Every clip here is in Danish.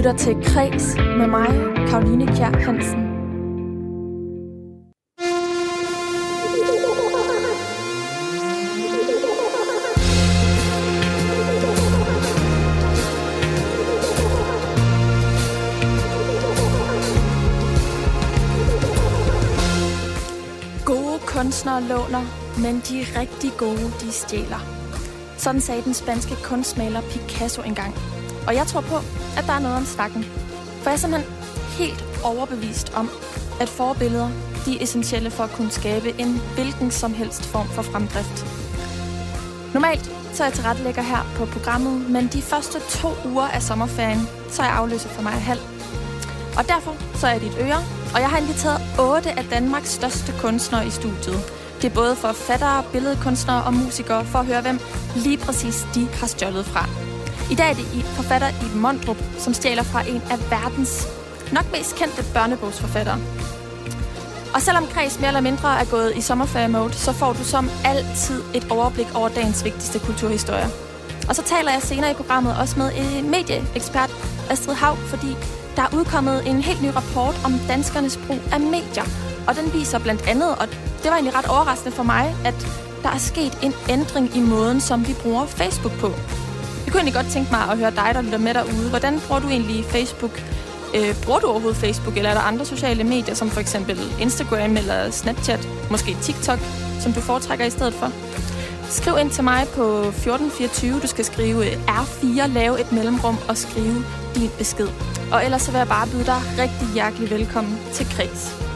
lytter til Kres med mig, Karoline Kjær Hansen. Gode kunstnere låner, men de rigtig gode, de stjæler. Sådan sagde den spanske kunstmaler Picasso engang. Og jeg tror på, at der er noget om snakken. For jeg er simpelthen helt overbevist om, at forbilleder de er essentielle for at kunne skabe en hvilken som helst form for fremdrift. Normalt så er jeg tilrettelægger her på programmet, men de første to uger af sommerferien, så er jeg afløser for mig halv. Og derfor så er jeg dit øre, og jeg har inviteret otte af Danmarks største kunstnere i studiet. Det er både forfattere, billedkunstnere og musikere for at høre, hvem lige præcis de har stjålet fra. I dag er det i forfatter i Mondrup, som stjæler fra en af verdens nok mest kendte børnebogsforfattere. Og selvom Kreds mere eller mindre er gået i sommerferie-mode, så får du som altid et overblik over dagens vigtigste kulturhistorier. Og så taler jeg senere i programmet også med en medieekspert, Astrid Hav, fordi der er udkommet en helt ny rapport om danskernes brug af medier. Og den viser blandt andet, og det var egentlig ret overraskende for mig, at der er sket en ændring i måden, som vi bruger Facebook på. Kunne egentlig godt tænke mig at høre dig, der lytter med derude. Hvordan bruger du egentlig Facebook? Øh, bruger du overhovedet Facebook, eller er der andre sociale medier, som for eksempel Instagram eller Snapchat, måske TikTok, som du foretrækker i stedet for? Skriv ind til mig på 1424. Du skal skrive R4, lave et mellemrum og skrive din besked. Og ellers så vil jeg bare byde dig rigtig hjertelig velkommen til Kreds.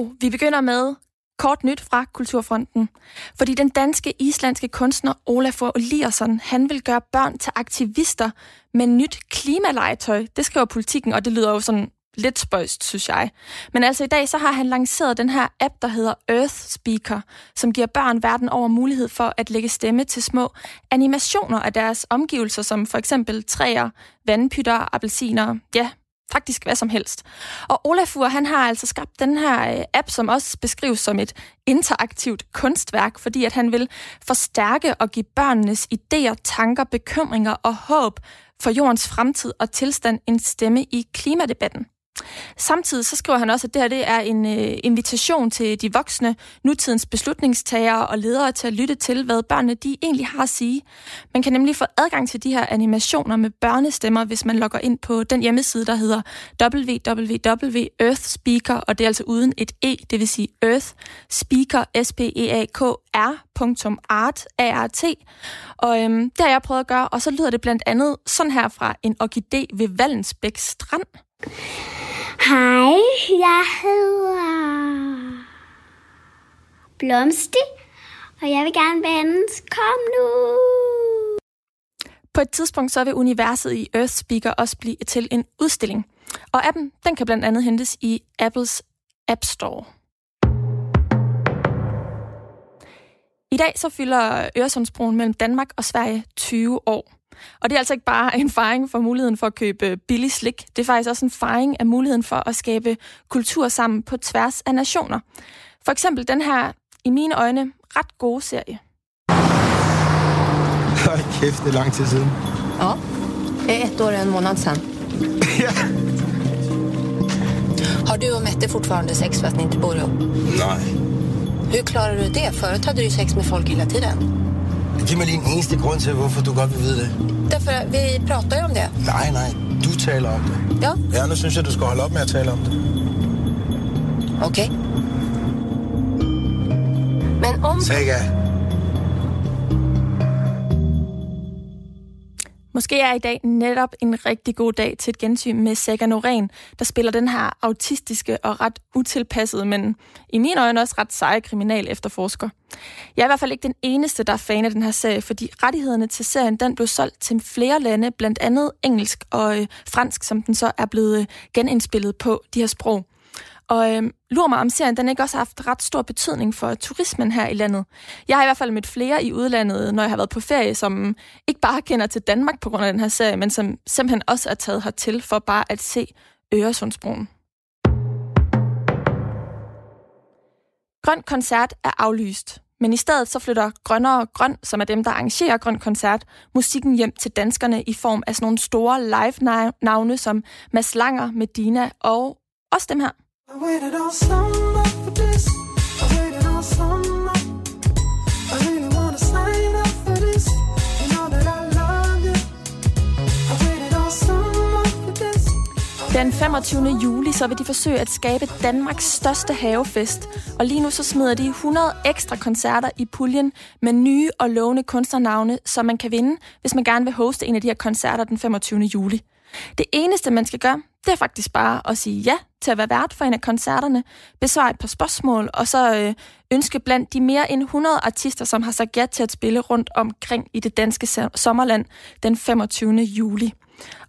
Og vi begynder med kort nyt fra Kulturfronten. Fordi den danske islandske kunstner Olafur Eliasson, han vil gøre børn til aktivister med nyt klimalegetøj. Det skriver politikken, og det lyder jo sådan lidt spøjst, synes jeg. Men altså i dag, så har han lanceret den her app, der hedder Earth Speaker, som giver børn verden over mulighed for at lægge stemme til små animationer af deres omgivelser, som for eksempel træer, vandpytter, appelsiner, ja, faktisk hvad som helst. Og Olafur, han har altså skabt den her øh, app, som også beskrives som et interaktivt kunstværk, fordi at han vil forstærke og give børnenes idéer, tanker, bekymringer og håb for jordens fremtid og tilstand en stemme i klimadebatten. Samtidig så skriver han også, at det her det er en øh, invitation til de voksne, nutidens beslutningstagere og ledere til at lytte til, hvad børnene de egentlig har at sige. Man kan nemlig få adgang til de her animationer med børnestemmer, hvis man logger ind på den hjemmeside, der hedder www.earthspeaker, og det er altså uden et e, det vil sige Earth Speaker, s p e a k r.art, A-R-T. Og øhm, det har jeg prøvet at gøre, og så lyder det blandt andet sådan her fra en orkidé ved Vallensbæk Strand. Hej, jeg hedder Blomsti, og jeg vil gerne vandes. Kom nu! På et tidspunkt så vil universet i Earth Speaker også blive til en udstilling. Og appen, den kan blandt andet hentes i Apples App Store. I dag så fylder Øresundsbroen mellem Danmark og Sverige 20 år. Og det er altså ikke bare en fejring for muligheden for at købe billig slik. Det er faktisk også en fejring af muligheden for at skabe kultur sammen på tværs af nationer. For eksempel den her, i mine øjne, ret gode serie. Hold kæft, det er lang tid siden. Ja, det är ett år och en månad sedan. ja. Har du och Mette fortfarande sex fast ni inte bor ihop? Nej. Hur klarar du det? Förut hade du sex med folk hela tiden. Giv mig lige en eneste grund til, hvorfor du godt vil vide det. Att vi pratar ju om det. Nej, nej. Du taler om det. Ja, Ja, nu synes jeg, du skal holde op med at tale om det. okej. Men om... Saga. Måske er i dag netop en rigtig god dag til et gensyn med Saga Norén, der spiller den her autistiske og ret utilpassede, men i mine øjne også ret seje kriminal efterforsker. Jeg er i hvert fald ikke den eneste, der er fan af den her serie, fordi rettighederne til serien den blev solgt til flere lande, blandt andet engelsk og øh, fransk, som den så er blevet øh, genindspillet på de her sprog. Og øh, lurer mig, om serien den ikke også har haft ret stor betydning for turismen her i landet. Jeg har i hvert fald mødt flere i udlandet, når jeg har været på ferie, som ikke bare kender til Danmark på grund af den her serie, men som simpelthen også er taget hertil for bare at se Øresundsbroen. Grøn koncert er aflyst, men i stedet så flytter Grønnere Grøn, som er dem, der arrangerer Grøn Koncert, musikken hjem til danskerne i form af sådan nogle store live-navne som Mads Langer, Medina og også dem her. I waited all summer for this. I waited all summer. I really wanna sign up for this. You know that I love you. I waited all summer for this. Den 25. juli så vil de forsøge at skabe Danmarks største havefest. Og lige nu så smider de 100 ekstra koncerter i puljen med nye og lovende kunstnernavne, som man kan vinde, hvis man gerne vil hoste en af de her koncerter den 25. juli. Det eneste, man skal gøre, det er faktisk bare at sige ja til at være vært for en af koncerterne, besvare et par spørgsmål, og så øh, ønske blandt de mere end 100 artister, som har sagt ja til at spille rundt omkring i det danske sommerland den 25. juli.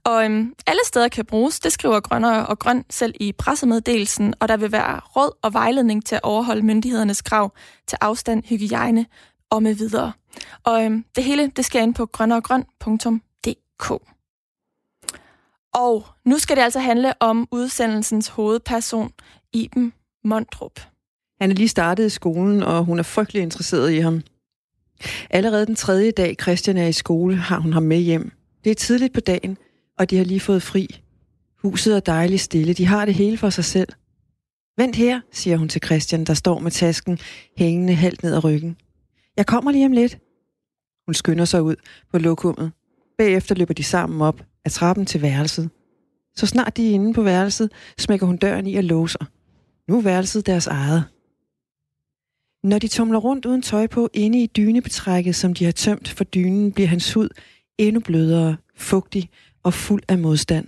Og øhm, alle steder kan bruges, det skriver Grønner og Grøn selv i pressemeddelelsen, og der vil være råd og vejledning til at overholde myndighedernes krav til afstand, hygiejne og med videre. Og øhm, det hele, det sker ind på grønnerogrøn.dk. Og nu skal det altså handle om udsendelsens hovedperson, Iben Mondrup. Han er lige startet i skolen, og hun er frygtelig interesseret i ham. Allerede den tredje dag, Christian er i skole, har hun ham med hjem. Det er tidligt på dagen, og de har lige fået fri. Huset er dejligt stille. De har det hele for sig selv. Vent her, siger hun til Christian, der står med tasken hængende halvt ned ad ryggen. Jeg kommer lige om lidt. Hun skynder sig ud på lokummet. Bagefter løber de sammen op af trappen til værelset. Så snart de er inde på værelset, smækker hun døren i og låser. Nu er værelset deres eget. Når de tumler rundt uden tøj på inde i dynebetrækket, som de har tømt for dynen, bliver hans hud endnu blødere, fugtig og fuld af modstand.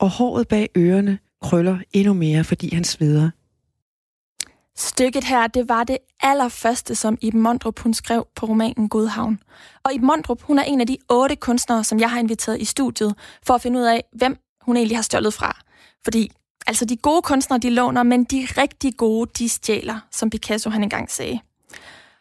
Og håret bag ørerne krøller endnu mere, fordi han sveder. Stykket her, det var det allerførste, som Iben Mondrup hun skrev på romanen Godhavn. Og Iben Mondrup, hun er en af de otte kunstnere, som jeg har inviteret i studiet, for at finde ud af, hvem hun egentlig har stjålet fra. Fordi altså de gode kunstnere, de låner, men de rigtig gode, de stjæler, som Picasso han engang sagde.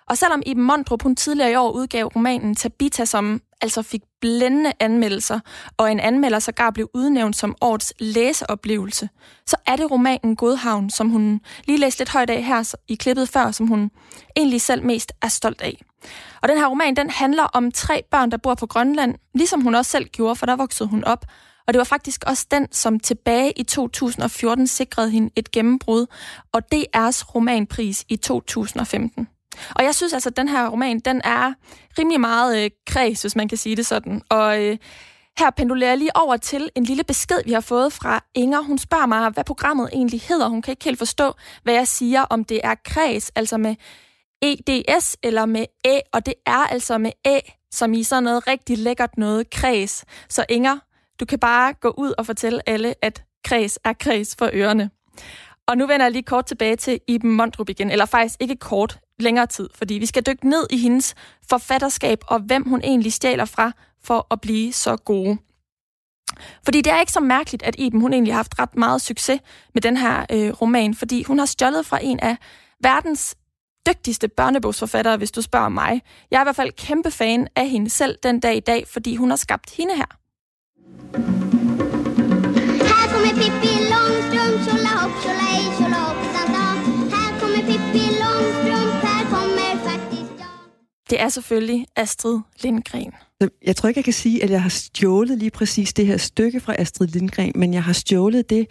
Og selvom Iben Mondrup hun tidligere i år udgav romanen Tabita, som altså fik blændende anmeldelser, og en anmelder sågar blev udnævnt som årets læseoplevelse, så er det romanen Godhavn, som hun lige læste lidt højt af her i klippet før, som hun egentlig selv mest er stolt af. Og den her roman, den handler om tre børn, der bor på Grønland, ligesom hun også selv gjorde, for der voksede hun op. Og det var faktisk også den, som tilbage i 2014 sikrede hende et gennembrud, og DR's romanpris i 2015. Og jeg synes altså, at den her roman, den er rimelig meget øh, kreds, hvis man kan sige det sådan. Og øh, her pendulerer jeg lige over til en lille besked, vi har fået fra Inger. Hun spørger mig, hvad programmet egentlig hedder. Hun kan ikke helt forstå, hvad jeg siger, om det er kreds, altså med EDS eller med A, og det er altså med A, som i sådan noget rigtig lækkert noget kreds. Så Inger, du kan bare gå ud og fortælle alle, at kreds er kreds for ørerne. Og nu vender jeg lige kort tilbage til Iben Mondrup igen, eller faktisk ikke kort, længere tid, fordi vi skal dykke ned i hendes forfatterskab og hvem hun egentlig stjæler fra for at blive så gode. Fordi det er ikke så mærkeligt, at Iben hun egentlig har haft ret meget succes med den her øh, roman, fordi hun har stjålet fra en af verdens dygtigste børnebogsforfattere, hvis du spørger mig. Jeg er i hvert fald kæmpe fan af hende selv den dag i dag, fordi hun har skabt hende her. Her det er selvfølgelig Astrid Lindgren. Jeg tror ikke, jeg kan sige, at jeg har stjålet lige præcis det her stykke fra Astrid Lindgren, men jeg har stjålet det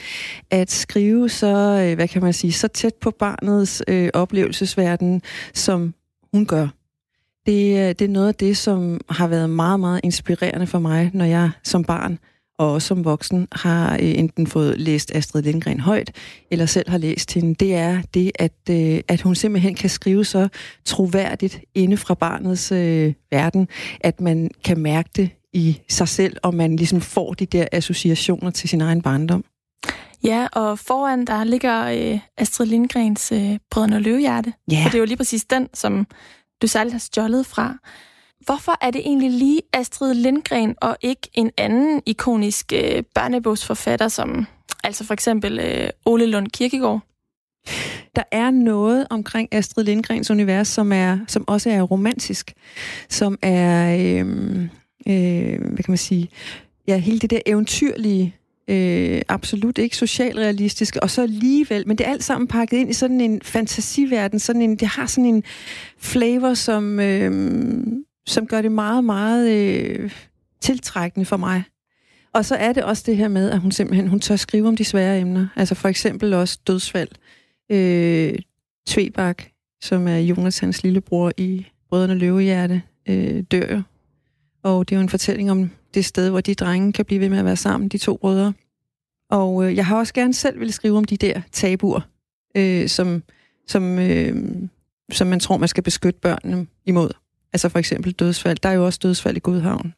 at skrive så, øh, hvad kan man sige, så tæt på barnets øh, oplevelsesverden, som hun gør. Det, øh, det er noget af det, som har været meget, meget inspirerende for mig, når jeg som barn og som voksen har øh, enten fået læst Astrid Lindgren højt, eller selv har læst hende, det er det, at, øh, at hun simpelthen kan skrive så troværdigt inde fra barnets øh, verden, at man kan mærke det i sig selv, og man ligesom får de der associationer til sin egen barndom. Ja, og foran der ligger øh, Astrid Lindgrens øh, Brødrene Løvehjerte. Ja. For det er jo lige præcis den, som du særligt har stjålet fra. Hvorfor er det egentlig lige Astrid Lindgren og ikke en anden ikonisk øh, børnebogsforfatter, som altså for eksempel øh, Ole Lund Kirkegaard? Der er noget omkring Astrid Lindgrens univers, som er som også er romantisk, som er, øh, øh, hvad kan man sige, ja, hele det der eventyrlige, øh, absolut ikke socialrealistiske, og så alligevel, men det er alt sammen pakket ind i sådan en fantasiverden, sådan en, det har sådan en flavor, som, øh, som gør det meget, meget øh, tiltrækkende for mig. Og så er det også det her med, at hun simpelthen hun tør skrive om de svære emner. Altså for eksempel også dødsfald. Øh, Tvebak, som er Jonathans lillebror i Brødrene Løvehjerte, øh, dør jo. Og det er jo en fortælling om det sted, hvor de drenge kan blive ved med at være sammen, de to brødre. Og øh, jeg har også gerne selv ville skrive om de der tabuer, øh, som, som, øh, som man tror, man skal beskytte børnene imod. Altså for eksempel dødsfald. Der er jo også dødsfald i Godhavn.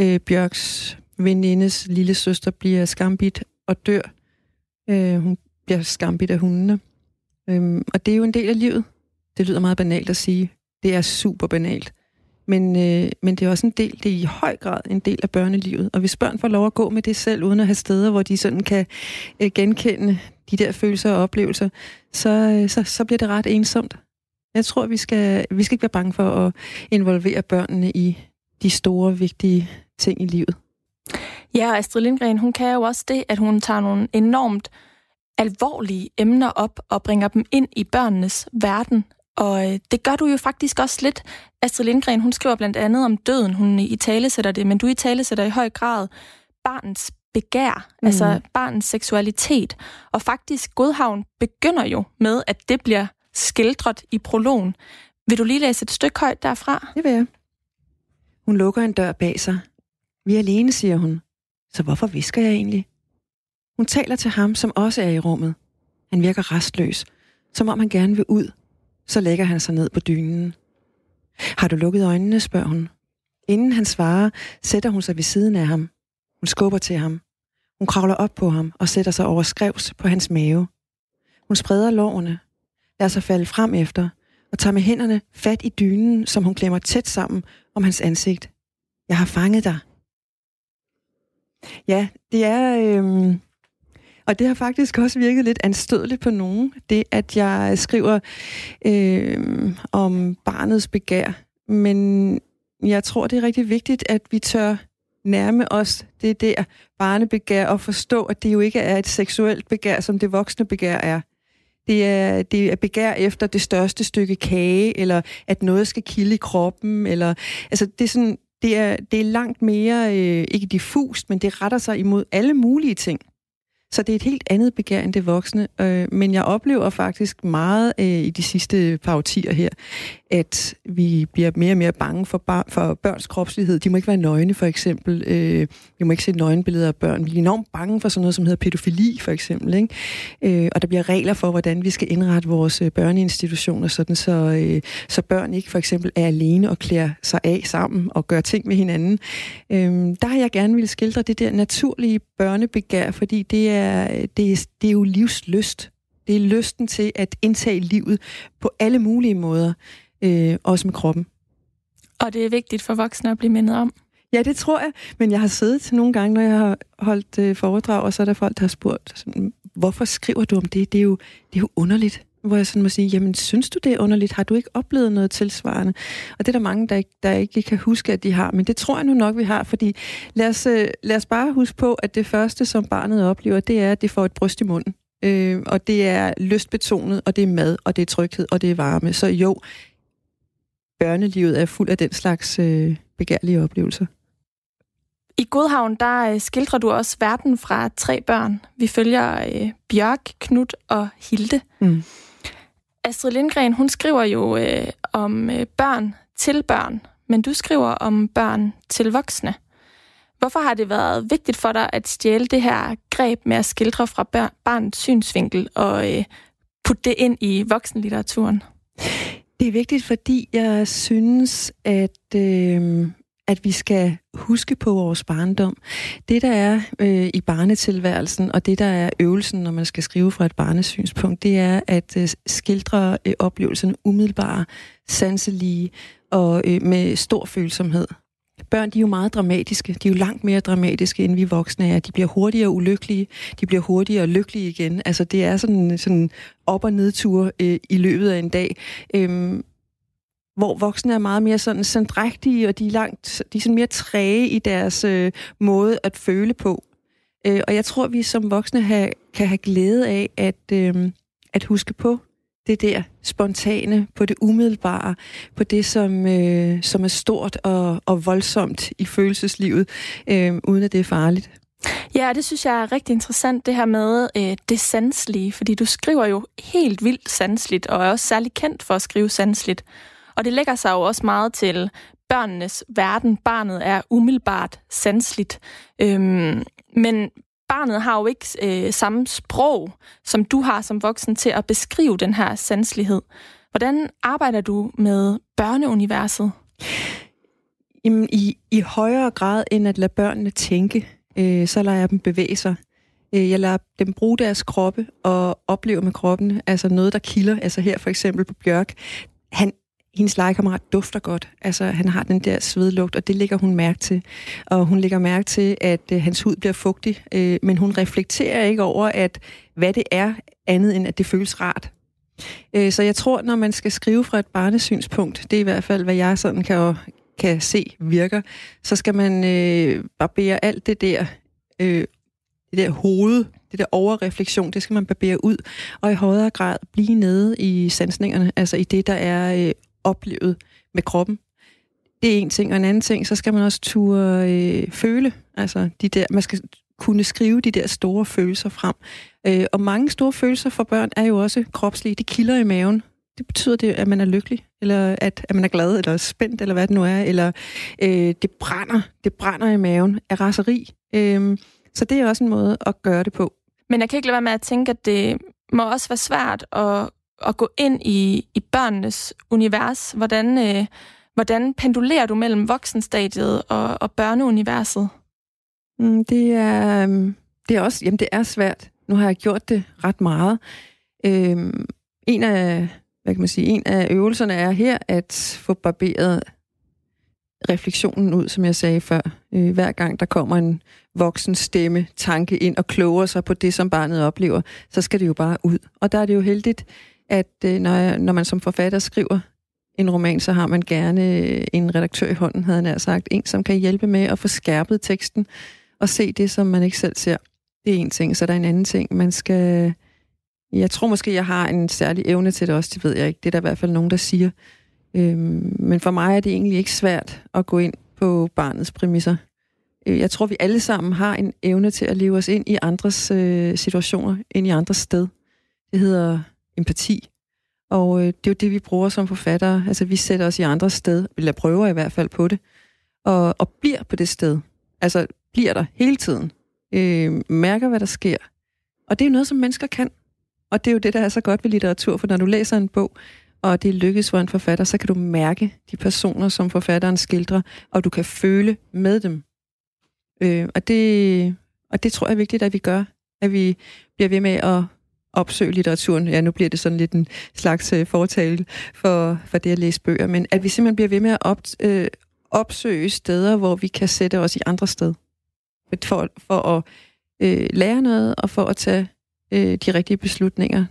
Øh, Bjørks venindes lille søster bliver skambit og dør. Øh, hun bliver skambit af hundene. Øh, og det er jo en del af livet. Det lyder meget banalt at sige. Det er super banalt. Men, øh, men det er også en del, det er i høj grad en del af børnelivet. Og hvis børn får lov at gå med det selv, uden at have steder, hvor de sådan kan øh, genkende de der følelser og oplevelser, så, øh, så, så bliver det ret ensomt. Jeg tror, vi skal, vi skal ikke være bange for at involvere børnene i de store, vigtige ting i livet. Ja, og Astrid Lindgren, hun kan jo også det, at hun tager nogle enormt alvorlige emner op og bringer dem ind i børnenes verden. Og øh, det gør du jo faktisk også lidt. Astrid Lindgren, hun skriver blandt andet om døden. Hun i tale sætter det, men du i tale sætter i høj grad barnets begær, mm. altså barnets seksualitet. Og faktisk, Godhavn begynder jo med, at det bliver skildret i prologen. Vil du lige læse et stykke højt derfra? Det vil jeg. Hun lukker en dør bag sig. Vi er alene, siger hun. Så hvorfor visker jeg egentlig? Hun taler til ham, som også er i rummet. Han virker restløs, som om han gerne vil ud. Så lægger han sig ned på dynen. Har du lukket øjnene, spørger hun. Inden han svarer, sætter hun sig ved siden af ham. Hun skubber til ham. Hun kravler op på ham og sætter sig over skrevs på hans mave. Hun spreder lårene, lader sig falde frem efter og tager med hænderne fat i dynen, som hun klemmer tæt sammen om hans ansigt. Jeg har fanget dig. Ja, det er... Øhm, og det har faktisk også virket lidt anstødeligt på nogen, det at jeg skriver øhm, om barnets begær. Men jeg tror, det er rigtig vigtigt, at vi tør nærme os det der barnebegær og forstå, at det jo ikke er et seksuelt begær, som det voksne begær er. Det er, det er begær efter det største stykke kage, eller at noget skal kilde i kroppen, eller altså det er sådan, det er, det er langt mere, øh, ikke diffust, men det retter sig imod alle mulige ting. Så det er et helt andet begær end det voksne. Øh, men jeg oplever faktisk meget øh, i de sidste par årtier her, at vi bliver mere og mere bange for, bar- for børns kropslighed. De må ikke være nøgne, for eksempel. Øh, vi må ikke se nøgenbilleder af børn. Vi er enormt bange for sådan noget, som hedder pædofili, for eksempel. Ikke? Øh, og der bliver regler for, hvordan vi skal indrette vores øh, børneinstitutioner, sådan så, øh, så børn ikke for eksempel er alene og klæder sig af sammen og gør ting med hinanden. Øh, der har jeg gerne ville skildre det der naturlige børnebegær, fordi det er, det er, det er jo livslyst. Det er lysten til at indtage livet på alle mulige måder øh, også med kroppen. Og det er vigtigt for voksne at blive mindet om. Ja, det tror jeg. Men jeg har siddet nogle gange, når jeg har holdt øh, foredrag, og så er der folk, der har spurgt, sådan, hvorfor skriver du om det? Det er jo, det er jo underligt. Hvor jeg sådan må sige, jamen synes du det er underligt? Har du ikke oplevet noget tilsvarende? Og det er der mange, der ikke, der ikke kan huske, at de har. Men det tror jeg nu nok, vi har. Fordi lad os, øh, lad os bare huske på, at det første, som barnet oplever, det er, at det får et bryst i munden. Øh, og det er lystbetonet, og det er mad, og det er tryghed, og det er varme. Så jo, børnelivet er fuld af den slags øh, begærlige oplevelser. I Godhavn, der øh, skildrer du også verden fra tre børn. Vi følger øh, Bjørk, Knut og Hilde. Mm. Astrid Lindgren, hun skriver jo øh, om øh, børn til børn, men du skriver om børn til voksne. Hvorfor har det været vigtigt for dig at stjæle det her greb med at skildre fra børn, barnets synsvinkel og øh, putte det ind i voksenlitteraturen? Det er vigtigt, fordi jeg synes, at, øh, at vi skal huske på vores barndom. Det, der er øh, i barnetilværelsen, og det, der er øvelsen, når man skal skrive fra et barnesynspunkt, det er at øh, skildre øh, oplevelserne umiddelbare, sanselige og øh, med stor følsomhed. børn, de er jo meget dramatiske. De er jo langt mere dramatiske, end vi voksne er. De bliver hurtigere ulykkelige, de bliver hurtigere lykkelige igen. Altså, det er sådan, sådan op- og nedtur øh, i løbet af en dag. Øhm, hvor voksne er meget mere sådan sandrægtige, og de er, langt, de er sådan mere træge i deres øh, måde at føle på. Øh, og jeg tror, vi som voksne ha, kan have glæde af at, øh, at huske på det der spontane, på det umiddelbare, på det, som, øh, som er stort og, og voldsomt i følelseslivet, øh, uden at det er farligt. Ja, det synes jeg er rigtig interessant, det her med øh, det sanselige, fordi du skriver jo helt vildt sansligt, og er også særlig kendt for at skrive sansligt. Og det lægger sig jo også meget til børnenes verden. Barnet er umiddelbart sansligt. Øhm, men barnet har jo ikke øh, samme sprog, som du har som voksen til at beskrive den her sanslighed. Hvordan arbejder du med børneuniverset? Jamen, i, i højere grad end at lade børnene tænke, øh, så lader jeg dem bevæge sig. Øh, jeg lader dem bruge deres kroppe og opleve med kroppen, altså noget, der kilder. Altså her for eksempel på Bjørk. Han, hendes legekammerat dufter godt. Altså, han har den der svedlugt, og det lægger hun mærke til. Og hun lægger mærke til, at øh, hans hud bliver fugtig, øh, men hun reflekterer ikke over, at hvad det er, andet end at det føles rart. Øh, så jeg tror, når man skal skrive fra et barnesynspunkt, det er i hvert fald, hvad jeg sådan kan, kan se virker, så skal man øh, barbere alt det der, øh, det der hoved, det der overreflektion, det skal man barbere ud, og i højere grad blive nede i sansningerne, altså i det, der er øh, oplevet med kroppen. Det er en ting, og en anden ting, så skal man også turde øh, føle, altså de der, man skal kunne skrive de der store følelser frem. Øh, og mange store følelser for børn er jo også kropslige. Det kilder i maven. Det betyder det, at man er lykkelig, eller at, at man er glad, eller spændt, eller hvad det nu er, eller øh, det brænder, det brænder i maven af raseri. Øh, så det er også en måde at gøre det på. Men jeg kan ikke lade være med at tænke, at det må også være svært at, at gå ind i, i børnenes univers. Hvordan, øh, hvordan pendulerer du mellem voksenstadiet og, og børneuniverset? Mm, det er, øhm, det er også, jamen det er svært. Nu har jeg gjort det ret meget. Øhm, en af, hvad kan man sige, en af øvelserne er her at få barberet refleksionen ud, som jeg sagde før. Øh, hver gang der kommer en voksen stemme, tanke ind og kloger sig på det, som barnet oplever, så skal det jo bare ud. Og der er det jo heldigt, at øh, når, jeg, når man som forfatter skriver en roman, så har man gerne øh, en redaktør i hånden, havde jeg sagt. En, som kan hjælpe med at få skærpet teksten og se det, som man ikke selv ser. Det er en ting. Så der er en anden ting. Man skal... Jeg tror måske, jeg har en særlig evne til det også, det ved jeg ikke. Det er der i hvert fald nogen, der siger. Øhm, men for mig er det egentlig ikke svært at gå ind på barnets præmisser. Øh, jeg tror, vi alle sammen har en evne til at leve os ind i andres øh, situationer, ind i andres sted. Det hedder empati. Og øh, det er jo det, vi bruger som forfattere. Altså, vi sætter os i andres sted, eller prøver i hvert fald på det, og, og bliver på det sted. Altså, bliver der hele tiden. Øh, mærker, hvad der sker. Og det er jo noget, som mennesker kan. Og det er jo det, der er så godt ved litteratur, for når du læser en bog, og det lykkes for en forfatter, så kan du mærke de personer, som forfatteren skildrer, og du kan føle med dem. Øh, og, det, og det tror jeg er vigtigt, at vi gør. At vi bliver ved med at opsøge litteraturen. Ja, nu bliver det sådan lidt en slags øh, fortale for, for det at læse bøger, men at vi simpelthen bliver ved med at op, øh, opsøge steder, hvor vi kan sætte os i andre sted. For, for at øh, lære noget, og for at tage øh, de rigtige beslutninger.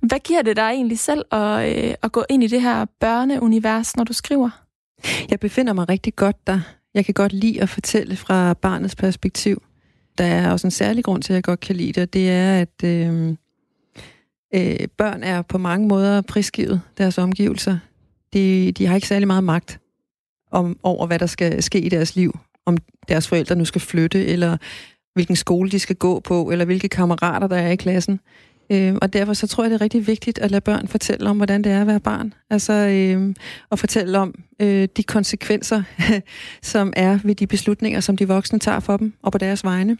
Hvad giver det dig egentlig selv at, øh, at gå ind i det her børneunivers, når du skriver? Jeg befinder mig rigtig godt der. Jeg kan godt lide at fortælle fra barnets perspektiv. Der er også en særlig grund til, at jeg godt kan lide det, det er, at øh, øh, børn er på mange måder prisgivet deres omgivelser. De, de har ikke særlig meget magt om, over, hvad der skal ske i deres liv. Om deres forældre nu skal flytte, eller hvilken skole de skal gå på, eller hvilke kammerater der er i klassen. Øh, og derfor så tror jeg, det er rigtig vigtigt at lade børn fortælle om, hvordan det er at være barn. Altså øh, at fortælle om øh, de konsekvenser, som er ved de beslutninger, som de voksne tager for dem og på deres vegne.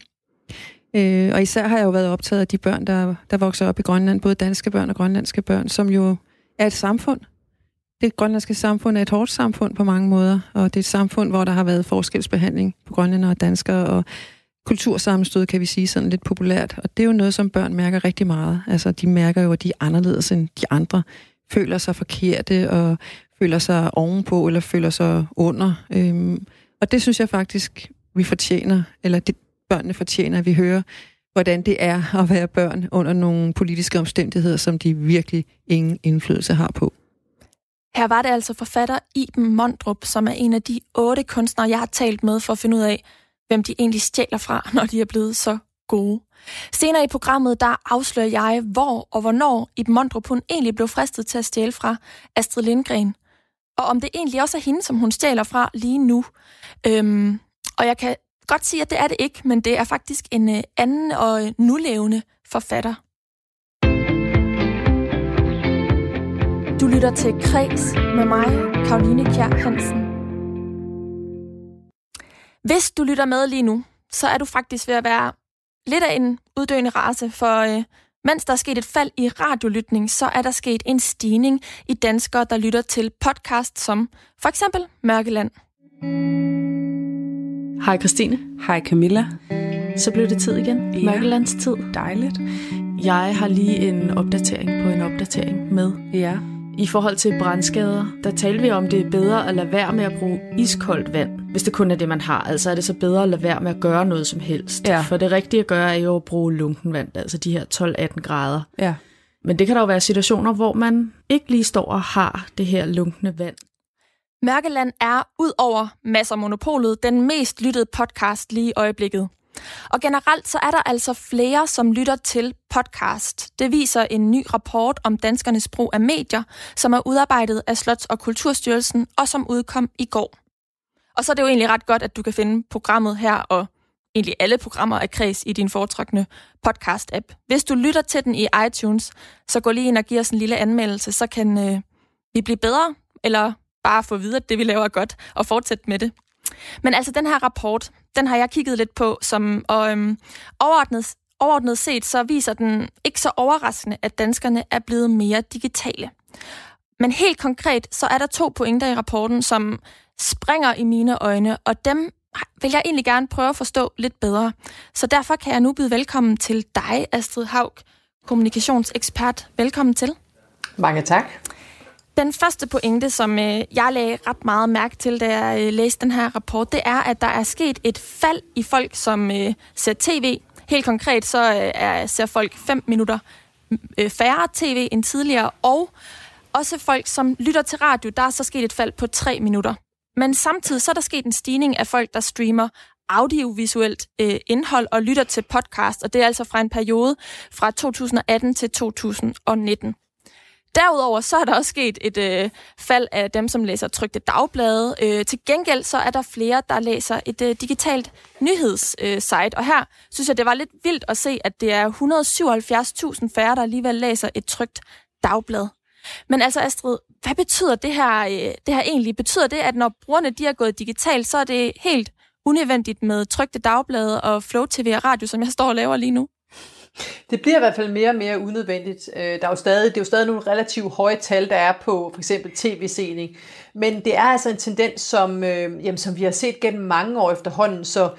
Øh, og især har jeg jo været optaget af de børn, der, der vokser op i Grønland, både danske børn og grønlandske børn, som jo er et samfund. Det grønlandske samfund er et hårdt samfund på mange måder, og det er et samfund, hvor der har været forskelsbehandling på grønlændere og danskere, og kultursammenstød, kan vi sige sådan lidt populært. Og det er jo noget, som børn mærker rigtig meget. Altså, de mærker jo, at de er anderledes end de andre, føler sig forkerte og føler sig ovenpå eller føler sig under. Øhm, Og det synes jeg faktisk, vi fortjener, eller det børnene fortjener, at vi hører, hvordan det er at være børn under nogle politiske omstændigheder, som de virkelig ingen indflydelse har på. Her var det altså forfatter Iben Mondrup, som er en af de otte kunstnere, jeg har talt med for at finde ud af, hvem de egentlig stjæler fra, når de er blevet så gode. Senere i programmet, der afslører jeg, hvor og hvornår Iben Mondrup hun egentlig blev fristet til at stjæle fra Astrid Lindgren. Og om det egentlig også er hende, som hun stjæler fra lige nu. Øhm, og jeg kan godt sige, at det er det ikke, men det er faktisk en øh, anden og øh, nulevende forfatter. Du lytter til Kreds med mig, Karoline Kjær Hansen. Hvis du lytter med lige nu, så er du faktisk ved at være lidt af en uddøende race, for øh, mens der er sket et fald i radiolytning, så er der sket en stigning i danskere, der lytter til podcast som for eksempel Mørkeland. Hej Christine. Hej Camilla. Så blev det tid igen. Ja. Mørkelands tid. Dejligt. Jeg har lige en opdatering på en opdatering med. Ja. I forhold til brandskader, der talte vi om, det er bedre at lade være med at bruge iskoldt vand, hvis det kun er det, man har. Altså er det så bedre at lade være med at gøre noget som helst. Ja. For det rigtige at gøre er jo at bruge lunken vand, altså de her 12-18 grader. Ja. Men det kan der jo være situationer, hvor man ikke lige står og har det her lunkne vand. Mørkeland er ud over Masser Monopolet den mest lyttede podcast lige i øjeblikket. Og generelt så er der altså flere, som lytter til podcast. Det viser en ny rapport om danskernes brug af medier, som er udarbejdet af Slots- og Kulturstyrelsen og som udkom i går. Og så er det jo egentlig ret godt, at du kan finde programmet her og egentlig alle programmer af Kreds i din foretrukne podcast-app. Hvis du lytter til den i iTunes, så gå lige ind og giv os en lille anmeldelse, så kan øh, vi blive bedre, eller bare få videre, at det vi laver er godt, og fortsætte med det. Men altså, den her rapport, den har jeg kigget lidt på, som, og øhm, overordnet, overordnet set, så viser den ikke så overraskende, at danskerne er blevet mere digitale. Men helt konkret, så er der to pointer i rapporten, som springer i mine øjne, og dem vil jeg egentlig gerne prøve at forstå lidt bedre. Så derfor kan jeg nu byde velkommen til dig, Astrid Haug, kommunikationsekspert. Velkommen til. Mange tak. Den første pointe, som øh, jeg lagde ret meget mærke til, da jeg øh, læste den her rapport, det er, at der er sket et fald i folk, som øh, ser tv. Helt konkret så øh, er, ser folk 5 minutter øh, færre tv end tidligere, og også folk, som lytter til radio, der er så sket et fald på 3 minutter. Men samtidig så er der sket en stigning af folk, der streamer audiovisuelt øh, indhold og lytter til podcast, og det er altså fra en periode fra 2018 til 2019. Derudover så er der også sket et øh, fald af dem, som læser trygte dagblade. Øh, til gengæld så er der flere, der læser et øh, digitalt nyhedssite. Øh, og her synes jeg, det var lidt vildt at se, at det er 177.000 færre, der alligevel læser et trygt dagblad. Men altså Astrid, hvad betyder det her, øh, det her egentlig? Betyder det, at når brugerne de er gået digitalt, så er det helt unødvendigt med trygte dagblade og Flow TV og radio, som jeg står og laver lige nu? Det bliver i hvert fald mere og mere unødvendigt. Øh, der er jo stadig, det er jo stadig nogle relativt høje tal, der er på for eksempel tv-sening. Men det er altså en tendens, som, øh, jamen, som vi har set gennem mange år efterhånden. Så